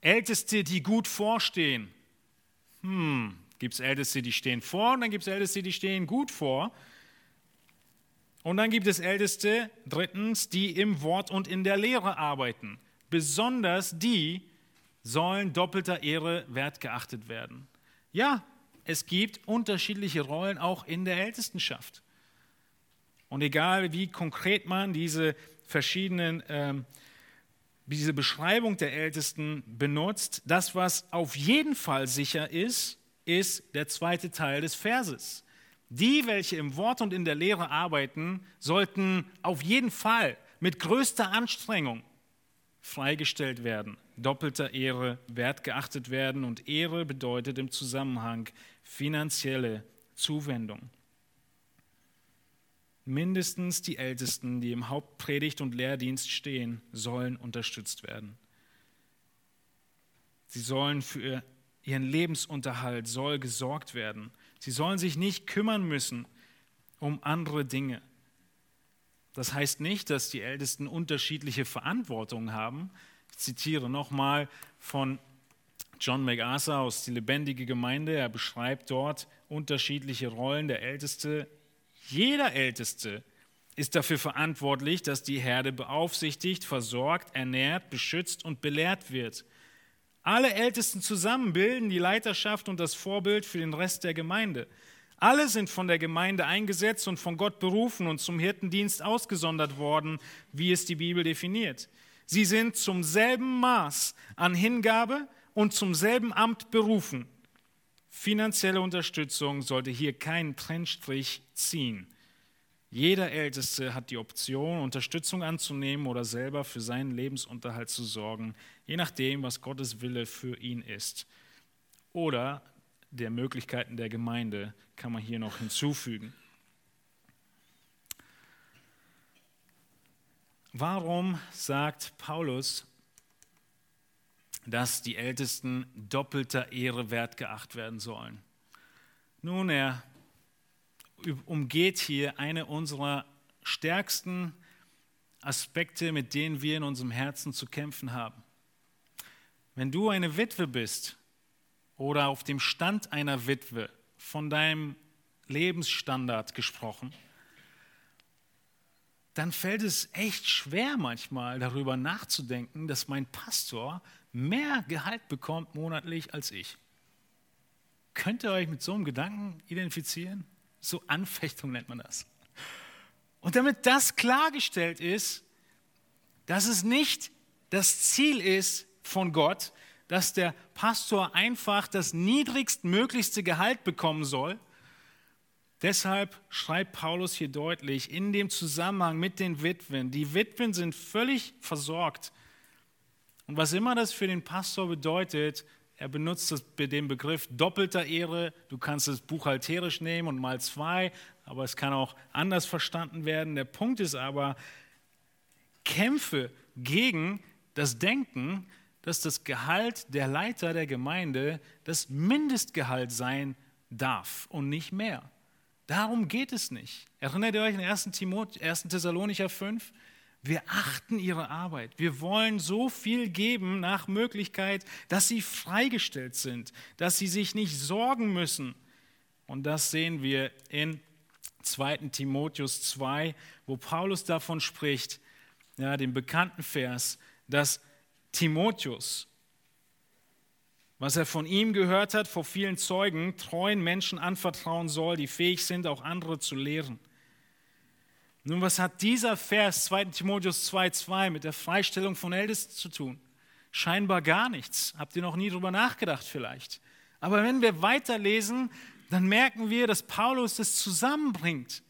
Älteste, die gut vorstehen. Hm, gibt es Älteste, die stehen vor und dann gibt es Älteste, die stehen gut vor. Und dann gibt es Älteste, drittens, die im Wort und in der Lehre arbeiten. Besonders die sollen doppelter Ehre wertgeachtet werden. Ja, es gibt unterschiedliche Rollen auch in der Ältestenschaft. Und egal wie konkret man diese verschiedenen, äh, diese Beschreibung der Ältesten benutzt, das, was auf jeden Fall sicher ist, ist der zweite Teil des Verses. Die, welche im Wort und in der Lehre arbeiten, sollten auf jeden Fall mit größter Anstrengung freigestellt werden, doppelter Ehre wertgeachtet werden und Ehre bedeutet im Zusammenhang finanzielle Zuwendung. Mindestens die Ältesten, die im Hauptpredigt und Lehrdienst stehen, sollen unterstützt werden. Sie sollen für ihren Lebensunterhalt soll gesorgt werden. Sie sollen sich nicht kümmern müssen um andere Dinge. Das heißt nicht, dass die Ältesten unterschiedliche Verantwortung haben. Zitiere nochmal von John MacArthur aus Die lebendige Gemeinde. Er beschreibt dort unterschiedliche Rollen der Älteste. Jeder Älteste ist dafür verantwortlich, dass die Herde beaufsichtigt, versorgt, ernährt, beschützt und belehrt wird. Alle Ältesten zusammen bilden die Leiterschaft und das Vorbild für den Rest der Gemeinde. Alle sind von der Gemeinde eingesetzt und von Gott berufen und zum Hirtendienst ausgesondert worden, wie es die Bibel definiert. Sie sind zum selben Maß an Hingabe und zum selben Amt berufen. Finanzielle Unterstützung sollte hier keinen Trennstrich ziehen. Jeder Älteste hat die Option, Unterstützung anzunehmen oder selber für seinen Lebensunterhalt zu sorgen, je nachdem, was Gottes Wille für ihn ist. Oder der Möglichkeiten der Gemeinde kann man hier noch hinzufügen. Warum sagt Paulus, dass die Ältesten doppelter Ehre wertgeachtet werden sollen? Nun, er umgeht hier eine unserer stärksten Aspekte, mit denen wir in unserem Herzen zu kämpfen haben. Wenn du eine Witwe bist oder auf dem Stand einer Witwe von deinem Lebensstandard gesprochen, dann fällt es echt schwer manchmal darüber nachzudenken, dass mein Pastor mehr Gehalt bekommt monatlich als ich. Könnt ihr euch mit so einem Gedanken identifizieren? So Anfechtung nennt man das. Und damit das klargestellt ist, dass es nicht das Ziel ist von Gott, dass der Pastor einfach das niedrigstmöglichste Gehalt bekommen soll. Deshalb schreibt Paulus hier deutlich in dem Zusammenhang mit den Witwen, die Witwen sind völlig versorgt. Und was immer das für den Pastor bedeutet, er benutzt den Begriff doppelter Ehre. Du kannst es buchhalterisch nehmen und mal zwei, aber es kann auch anders verstanden werden. Der Punkt ist aber, kämpfe gegen das Denken, dass das Gehalt der Leiter der Gemeinde das Mindestgehalt sein darf und nicht mehr. Darum geht es nicht. Erinnert ihr euch an 1. 1. Thessalonicher 5? Wir achten ihre Arbeit. Wir wollen so viel geben nach Möglichkeit, dass sie freigestellt sind, dass sie sich nicht sorgen müssen. Und das sehen wir in 2. Timotheus 2, wo Paulus davon spricht, ja, dem bekannten Vers, dass Timotheus, was er von ihm gehört hat, vor vielen Zeugen, treuen Menschen anvertrauen soll, die fähig sind, auch andere zu lehren. Nun, was hat dieser Vers 2 Timotheus 2,2 mit der Freistellung von Ältesten zu tun? Scheinbar gar nichts. Habt ihr noch nie drüber nachgedacht vielleicht? Aber wenn wir weiterlesen, dann merken wir, dass Paulus das zusammenbringt.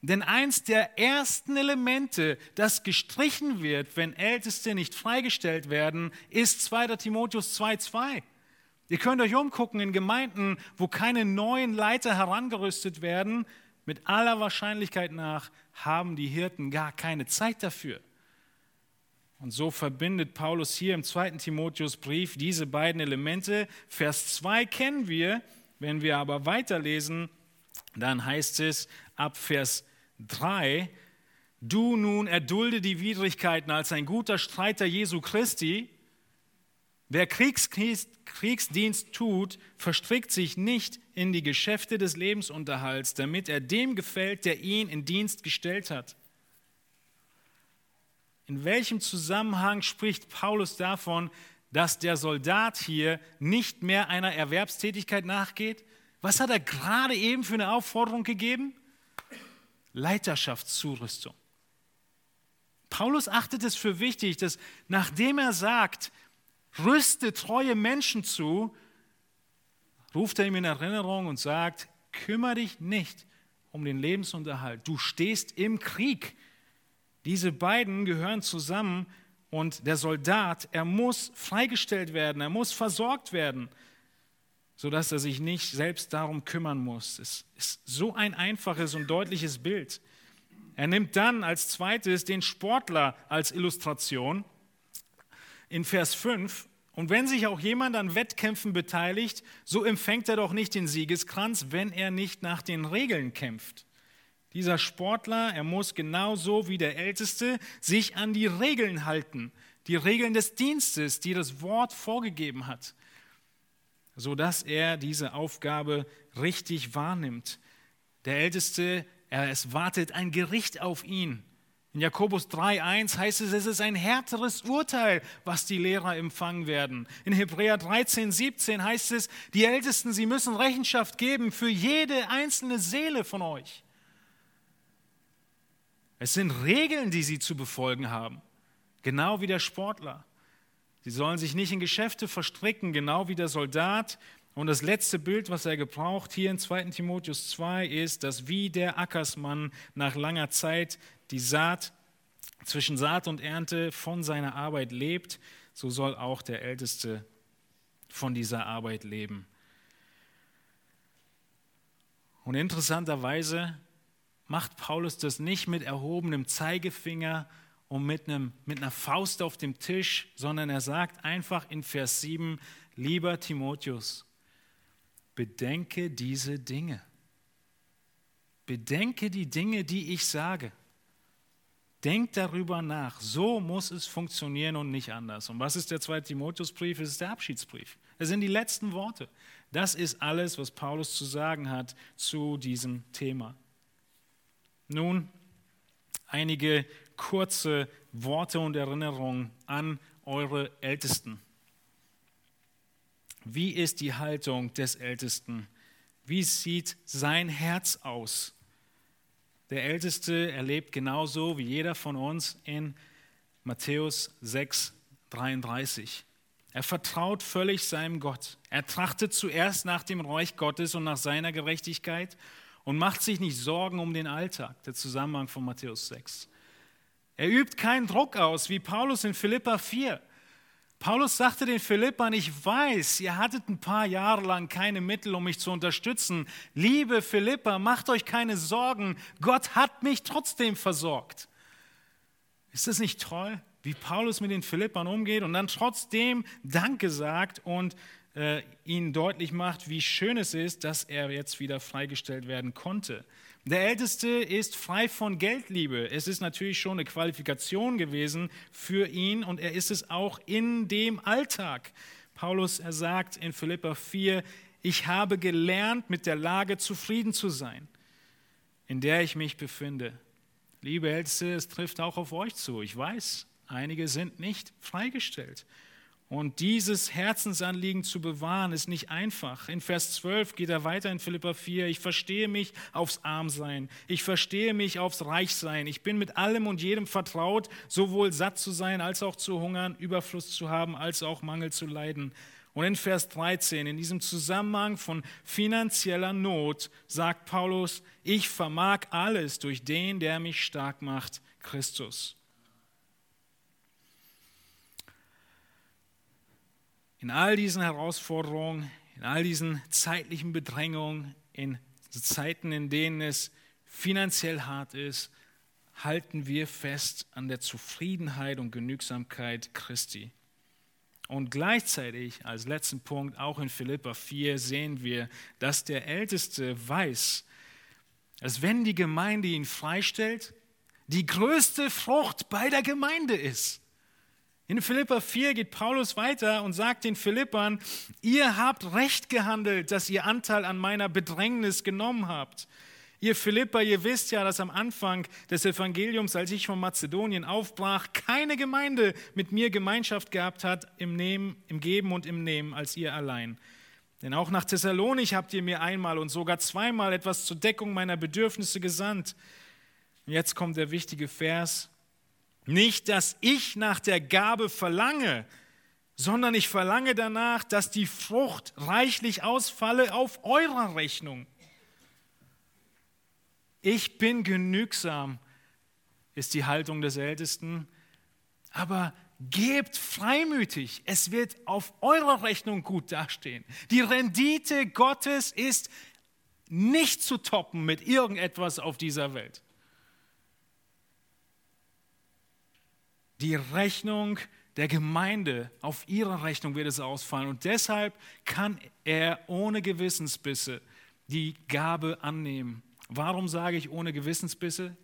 Denn eins der ersten Elemente, das gestrichen wird, wenn Älteste nicht freigestellt werden, ist 2. Timotheus 2,2. Ihr könnt euch umgucken in Gemeinden, wo keine neuen Leiter herangerüstet werden. Mit aller Wahrscheinlichkeit nach haben die Hirten gar keine Zeit dafür. Und so verbindet Paulus hier im zweiten Timotheusbrief diese beiden Elemente. Vers 2 kennen wir, wenn wir aber weiterlesen, dann heißt es ab Vers 3, Du nun erdulde die Widrigkeiten als ein guter Streiter Jesu Christi. Wer Kriegsdienst tut, verstrickt sich nicht in die Geschäfte des Lebensunterhalts, damit er dem gefällt, der ihn in Dienst gestellt hat. In welchem Zusammenhang spricht Paulus davon, dass der Soldat hier nicht mehr einer Erwerbstätigkeit nachgeht? Was hat er gerade eben für eine Aufforderung gegeben? Leiterschaftszurüstung. Paulus achtet es für wichtig, dass nachdem er sagt, rüste treue Menschen zu, ruft er ihm in Erinnerung und sagt, kümmere dich nicht um den Lebensunterhalt. Du stehst im Krieg. Diese beiden gehören zusammen und der Soldat, er muss freigestellt werden, er muss versorgt werden, sodass er sich nicht selbst darum kümmern muss. Es ist so ein einfaches und deutliches Bild. Er nimmt dann als zweites den Sportler als Illustration in Vers 5. Und wenn sich auch jemand an Wettkämpfen beteiligt, so empfängt er doch nicht den Siegeskranz, wenn er nicht nach den Regeln kämpft. Dieser Sportler, er muss genauso wie der Älteste sich an die Regeln halten, die Regeln des Dienstes, die das Wort vorgegeben hat, sodass er diese Aufgabe richtig wahrnimmt. Der Älteste es wartet ein Gericht auf ihn. In Jakobus 3.1 heißt es, es ist ein härteres Urteil, was die Lehrer empfangen werden. In Hebräer 13.17 heißt es, die Ältesten, sie müssen Rechenschaft geben für jede einzelne Seele von euch. Es sind Regeln, die sie zu befolgen haben, genau wie der Sportler. Sie sollen sich nicht in Geschäfte verstricken, genau wie der Soldat. Und das letzte Bild, was er gebraucht hier in 2 Timotheus 2, ist, dass wie der Ackersmann nach langer Zeit die Saat zwischen Saat und Ernte von seiner Arbeit lebt, so soll auch der Älteste von dieser Arbeit leben. Und interessanterweise macht Paulus das nicht mit erhobenem Zeigefinger und mit, einem, mit einer Faust auf dem Tisch, sondern er sagt einfach in Vers 7, lieber Timotheus, bedenke diese Dinge. Bedenke die Dinge, die ich sage. Denk darüber nach. So muss es funktionieren und nicht anders. Und was ist der zweite Timotheusbrief? Es ist der Abschiedsbrief. Das sind die letzten Worte. Das ist alles, was Paulus zu sagen hat zu diesem Thema. Nun einige kurze Worte und Erinnerungen an eure Ältesten. Wie ist die Haltung des Ältesten? Wie sieht sein Herz aus? Der Älteste erlebt genauso wie jeder von uns in Matthäus 6, 33. Er vertraut völlig seinem Gott. Er trachtet zuerst nach dem Reich Gottes und nach seiner Gerechtigkeit und macht sich nicht Sorgen um den Alltag, der Zusammenhang von Matthäus 6. Er übt keinen Druck aus, wie Paulus in Philippa 4. Paulus sagte den Philippern, ich weiß, ihr hattet ein paar Jahre lang keine Mittel, um mich zu unterstützen. Liebe Philippa, macht euch keine Sorgen, Gott hat mich trotzdem versorgt. Ist das nicht toll, wie Paulus mit den Philippern umgeht und dann trotzdem Danke sagt und äh, ihnen deutlich macht, wie schön es ist, dass er jetzt wieder freigestellt werden konnte. Der Älteste ist frei von Geldliebe. Es ist natürlich schon eine Qualifikation gewesen für ihn und er ist es auch in dem Alltag. Paulus, er sagt in Philippa 4, ich habe gelernt, mit der Lage zufrieden zu sein, in der ich mich befinde. Liebe Älteste, es trifft auch auf euch zu. Ich weiß, einige sind nicht freigestellt. Und dieses Herzensanliegen zu bewahren, ist nicht einfach. In Vers 12 geht er weiter in Philippa 4. Ich verstehe mich aufs Armsein. Ich verstehe mich aufs Reichsein. Ich bin mit allem und jedem vertraut, sowohl satt zu sein, als auch zu hungern, Überfluss zu haben, als auch Mangel zu leiden. Und in Vers 13, in diesem Zusammenhang von finanzieller Not, sagt Paulus, ich vermag alles durch den, der mich stark macht, Christus. In all diesen Herausforderungen, in all diesen zeitlichen Bedrängungen, in Zeiten, in denen es finanziell hart ist, halten wir fest an der Zufriedenheit und Genügsamkeit Christi. Und gleichzeitig, als letzten Punkt, auch in Philippa 4 sehen wir, dass der Älteste weiß, dass wenn die Gemeinde ihn freistellt, die größte Frucht bei der Gemeinde ist. In Philippa 4 geht Paulus weiter und sagt den Philippern, ihr habt recht gehandelt, dass ihr Anteil an meiner Bedrängnis genommen habt. Ihr Philippa, ihr wisst ja, dass am Anfang des Evangeliums, als ich von Mazedonien aufbrach, keine Gemeinde mit mir Gemeinschaft gehabt hat im, Nehmen, im Geben und im Nehmen als ihr allein. Denn auch nach Thessalonich habt ihr mir einmal und sogar zweimal etwas zur Deckung meiner Bedürfnisse gesandt. Und jetzt kommt der wichtige Vers. Nicht, dass ich nach der Gabe verlange, sondern ich verlange danach, dass die Frucht reichlich ausfalle auf eurer Rechnung. Ich bin genügsam, ist die Haltung des Ältesten, aber gebt freimütig, es wird auf eurer Rechnung gut dastehen. Die Rendite Gottes ist nicht zu toppen mit irgendetwas auf dieser Welt. Die Rechnung der Gemeinde, auf ihre Rechnung wird es ausfallen. Und deshalb kann er ohne Gewissensbisse die Gabe annehmen. Warum sage ich ohne Gewissensbisse?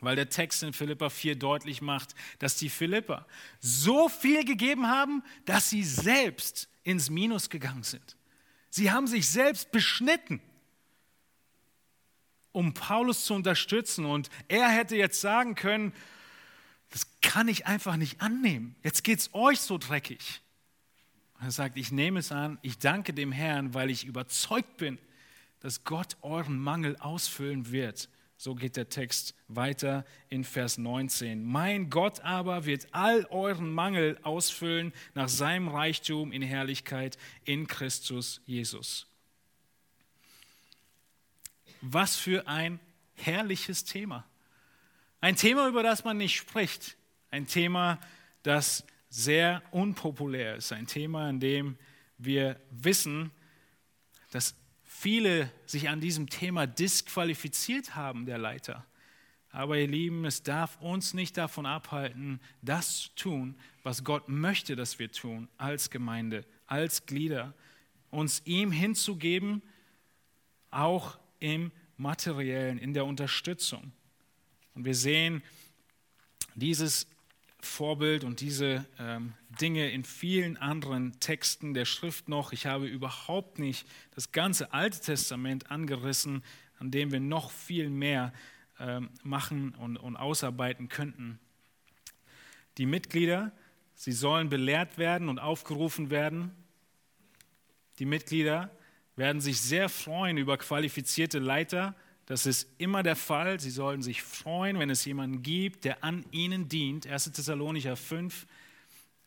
Weil der Text in Philippa 4 deutlich macht, dass die Philipper so viel gegeben haben, dass sie selbst ins Minus gegangen sind. Sie haben sich selbst beschnitten, um Paulus zu unterstützen. Und er hätte jetzt sagen können, das kann ich einfach nicht annehmen. Jetzt geht es euch so dreckig. Und er sagt, ich nehme es an, ich danke dem Herrn, weil ich überzeugt bin, dass Gott euren Mangel ausfüllen wird. So geht der Text weiter in Vers 19. Mein Gott aber wird all euren Mangel ausfüllen nach seinem Reichtum in Herrlichkeit in Christus Jesus. Was für ein herrliches Thema. Ein Thema, über das man nicht spricht. Ein Thema, das sehr unpopulär ist. Ein Thema, in dem wir wissen, dass viele sich an diesem Thema disqualifiziert haben, der Leiter. Aber ihr Lieben, es darf uns nicht davon abhalten, das zu tun, was Gott möchte, dass wir tun, als Gemeinde, als Glieder, uns ihm hinzugeben, auch im materiellen, in der Unterstützung. Und wir sehen dieses Vorbild und diese ähm, Dinge in vielen anderen Texten der Schrift noch. Ich habe überhaupt nicht das ganze Alte Testament angerissen, an dem wir noch viel mehr ähm, machen und, und ausarbeiten könnten. Die Mitglieder, sie sollen belehrt werden und aufgerufen werden. Die Mitglieder werden sich sehr freuen über qualifizierte Leiter, das ist immer der Fall. Sie sollen sich freuen, wenn es jemanden gibt, der an ihnen dient. 1. Thessalonicher 5.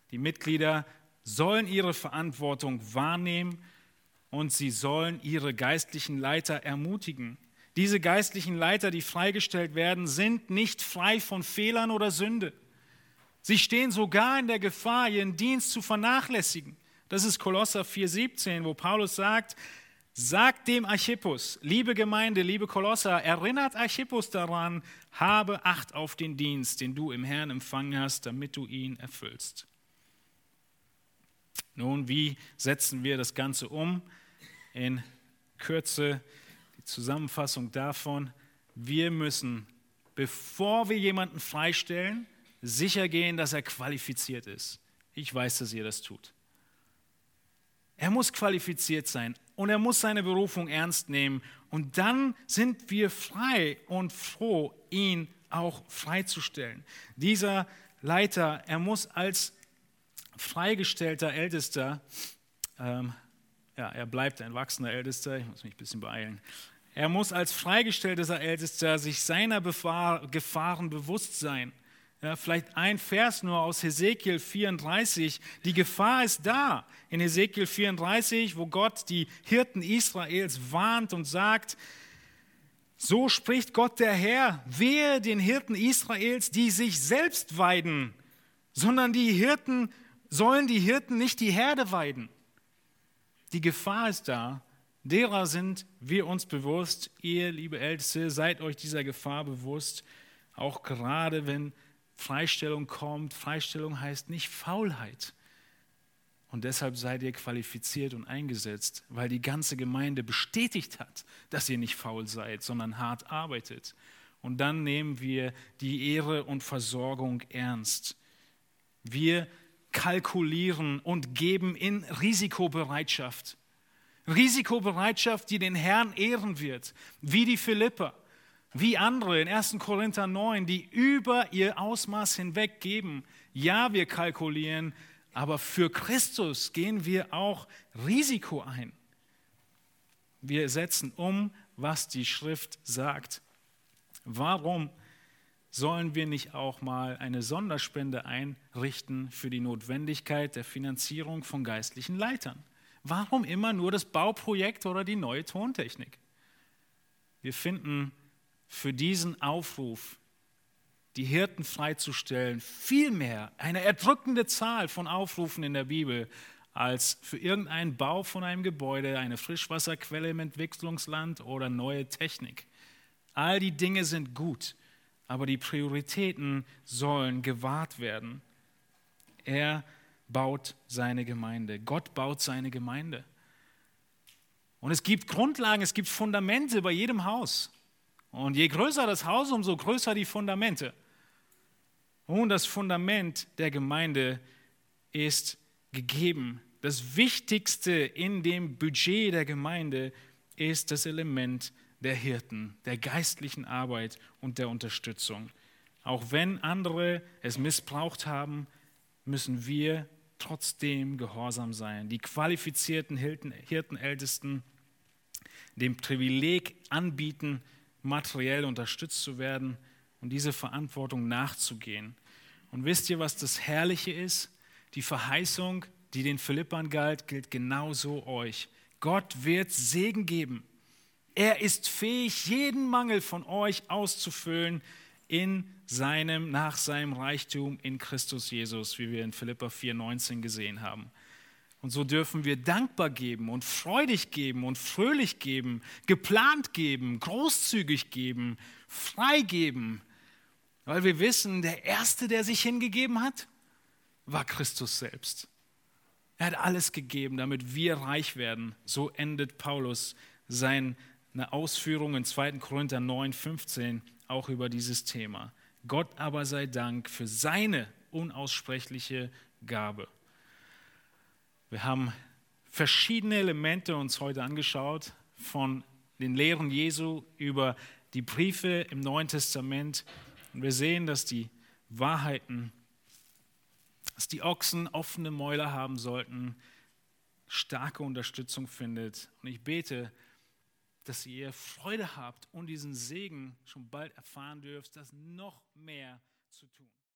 Die Mitglieder sollen ihre Verantwortung wahrnehmen und sie sollen ihre geistlichen Leiter ermutigen. Diese geistlichen Leiter, die freigestellt werden, sind nicht frei von Fehlern oder Sünde. Sie stehen sogar in der Gefahr, ihren Dienst zu vernachlässigen. Das ist Kolosser 4,17, wo Paulus sagt, Sagt dem Archippus, liebe Gemeinde, liebe Kolosser, erinnert Archippus daran, habe Acht auf den Dienst, den du im Herrn empfangen hast, damit du ihn erfüllst. Nun, wie setzen wir das Ganze um? In Kürze die Zusammenfassung davon. Wir müssen, bevor wir jemanden freistellen, sicher gehen, dass er qualifiziert ist. Ich weiß, dass ihr das tut. Er muss qualifiziert sein und er muss seine Berufung ernst nehmen. Und dann sind wir frei und froh, ihn auch freizustellen. Dieser Leiter, er muss als freigestellter Ältester, ähm, ja, er bleibt ein wachsender Ältester, ich muss mich ein bisschen beeilen. Er muss als freigestellter Ältester sich seiner Gefahren bewusst sein. Ja, vielleicht ein Vers nur aus Hesekiel 34. Die Gefahr ist da. In Hesekiel 34, wo Gott die Hirten Israels warnt und sagt, so spricht Gott der Herr, wehe den Hirten Israels, die sich selbst weiden, sondern die Hirten sollen die Hirten nicht die Herde weiden. Die Gefahr ist da, derer sind wir uns bewusst. Ihr, liebe Älteste, seid euch dieser Gefahr bewusst, auch gerade wenn Freistellung kommt. Freistellung heißt nicht Faulheit. Und deshalb seid ihr qualifiziert und eingesetzt, weil die ganze Gemeinde bestätigt hat, dass ihr nicht faul seid, sondern hart arbeitet. und dann nehmen wir die Ehre und Versorgung ernst. Wir kalkulieren und geben in Risikobereitschaft. Risikobereitschaft, die den Herrn ehren wird, wie die Philipper, wie andere in 1. Korinther 9, die über ihr Ausmaß hinweg geben. Ja, wir kalkulieren, aber für Christus gehen wir auch Risiko ein. Wir setzen um, was die Schrift sagt. Warum sollen wir nicht auch mal eine Sonderspende einrichten für die Notwendigkeit der Finanzierung von geistlichen Leitern? Warum immer nur das Bauprojekt oder die neue Tontechnik? Wir finden für diesen Aufruf, die Hirten freizustellen, viel mehr, eine erdrückende Zahl von Aufrufen in der Bibel, als für irgendeinen Bau von einem Gebäude, eine Frischwasserquelle im Entwicklungsland oder neue Technik. All die Dinge sind gut, aber die Prioritäten sollen gewahrt werden. Er baut seine Gemeinde. Gott baut seine Gemeinde. Und es gibt Grundlagen, es gibt Fundamente bei jedem Haus. Und je größer das Haus, umso größer die Fundamente. Und das Fundament der Gemeinde ist gegeben. Das Wichtigste in dem Budget der Gemeinde ist das Element der Hirten, der geistlichen Arbeit und der Unterstützung. Auch wenn andere es missbraucht haben, müssen wir trotzdem gehorsam sein. Die qualifizierten Hirtenältesten dem Privileg anbieten, materiell unterstützt zu werden und diese Verantwortung nachzugehen. Und wisst ihr, was das Herrliche ist? Die Verheißung, die den Philippern galt, gilt genauso euch. Gott wird Segen geben. Er ist fähig, jeden Mangel von euch auszufüllen in seinem, nach seinem Reichtum in Christus Jesus, wie wir in Philippa 4,19 gesehen haben. Und so dürfen wir dankbar geben und freudig geben und fröhlich geben, geplant geben, großzügig geben, frei geben, weil wir wissen, der Erste, der sich hingegeben hat, war Christus selbst. Er hat alles gegeben, damit wir reich werden. So endet Paulus sein eine Ausführung in 2. Korinther 9, 15 auch über dieses Thema. Gott aber sei Dank für seine unaussprechliche Gabe. Wir haben verschiedene Elemente uns heute angeschaut, von den Lehren Jesu über die Briefe im Neuen Testament. Und wir sehen, dass die Wahrheiten, dass die Ochsen offene Mäuler haben sollten, starke Unterstützung findet. Und ich bete, dass ihr Freude habt und diesen Segen schon bald erfahren dürft, das noch mehr zu tun.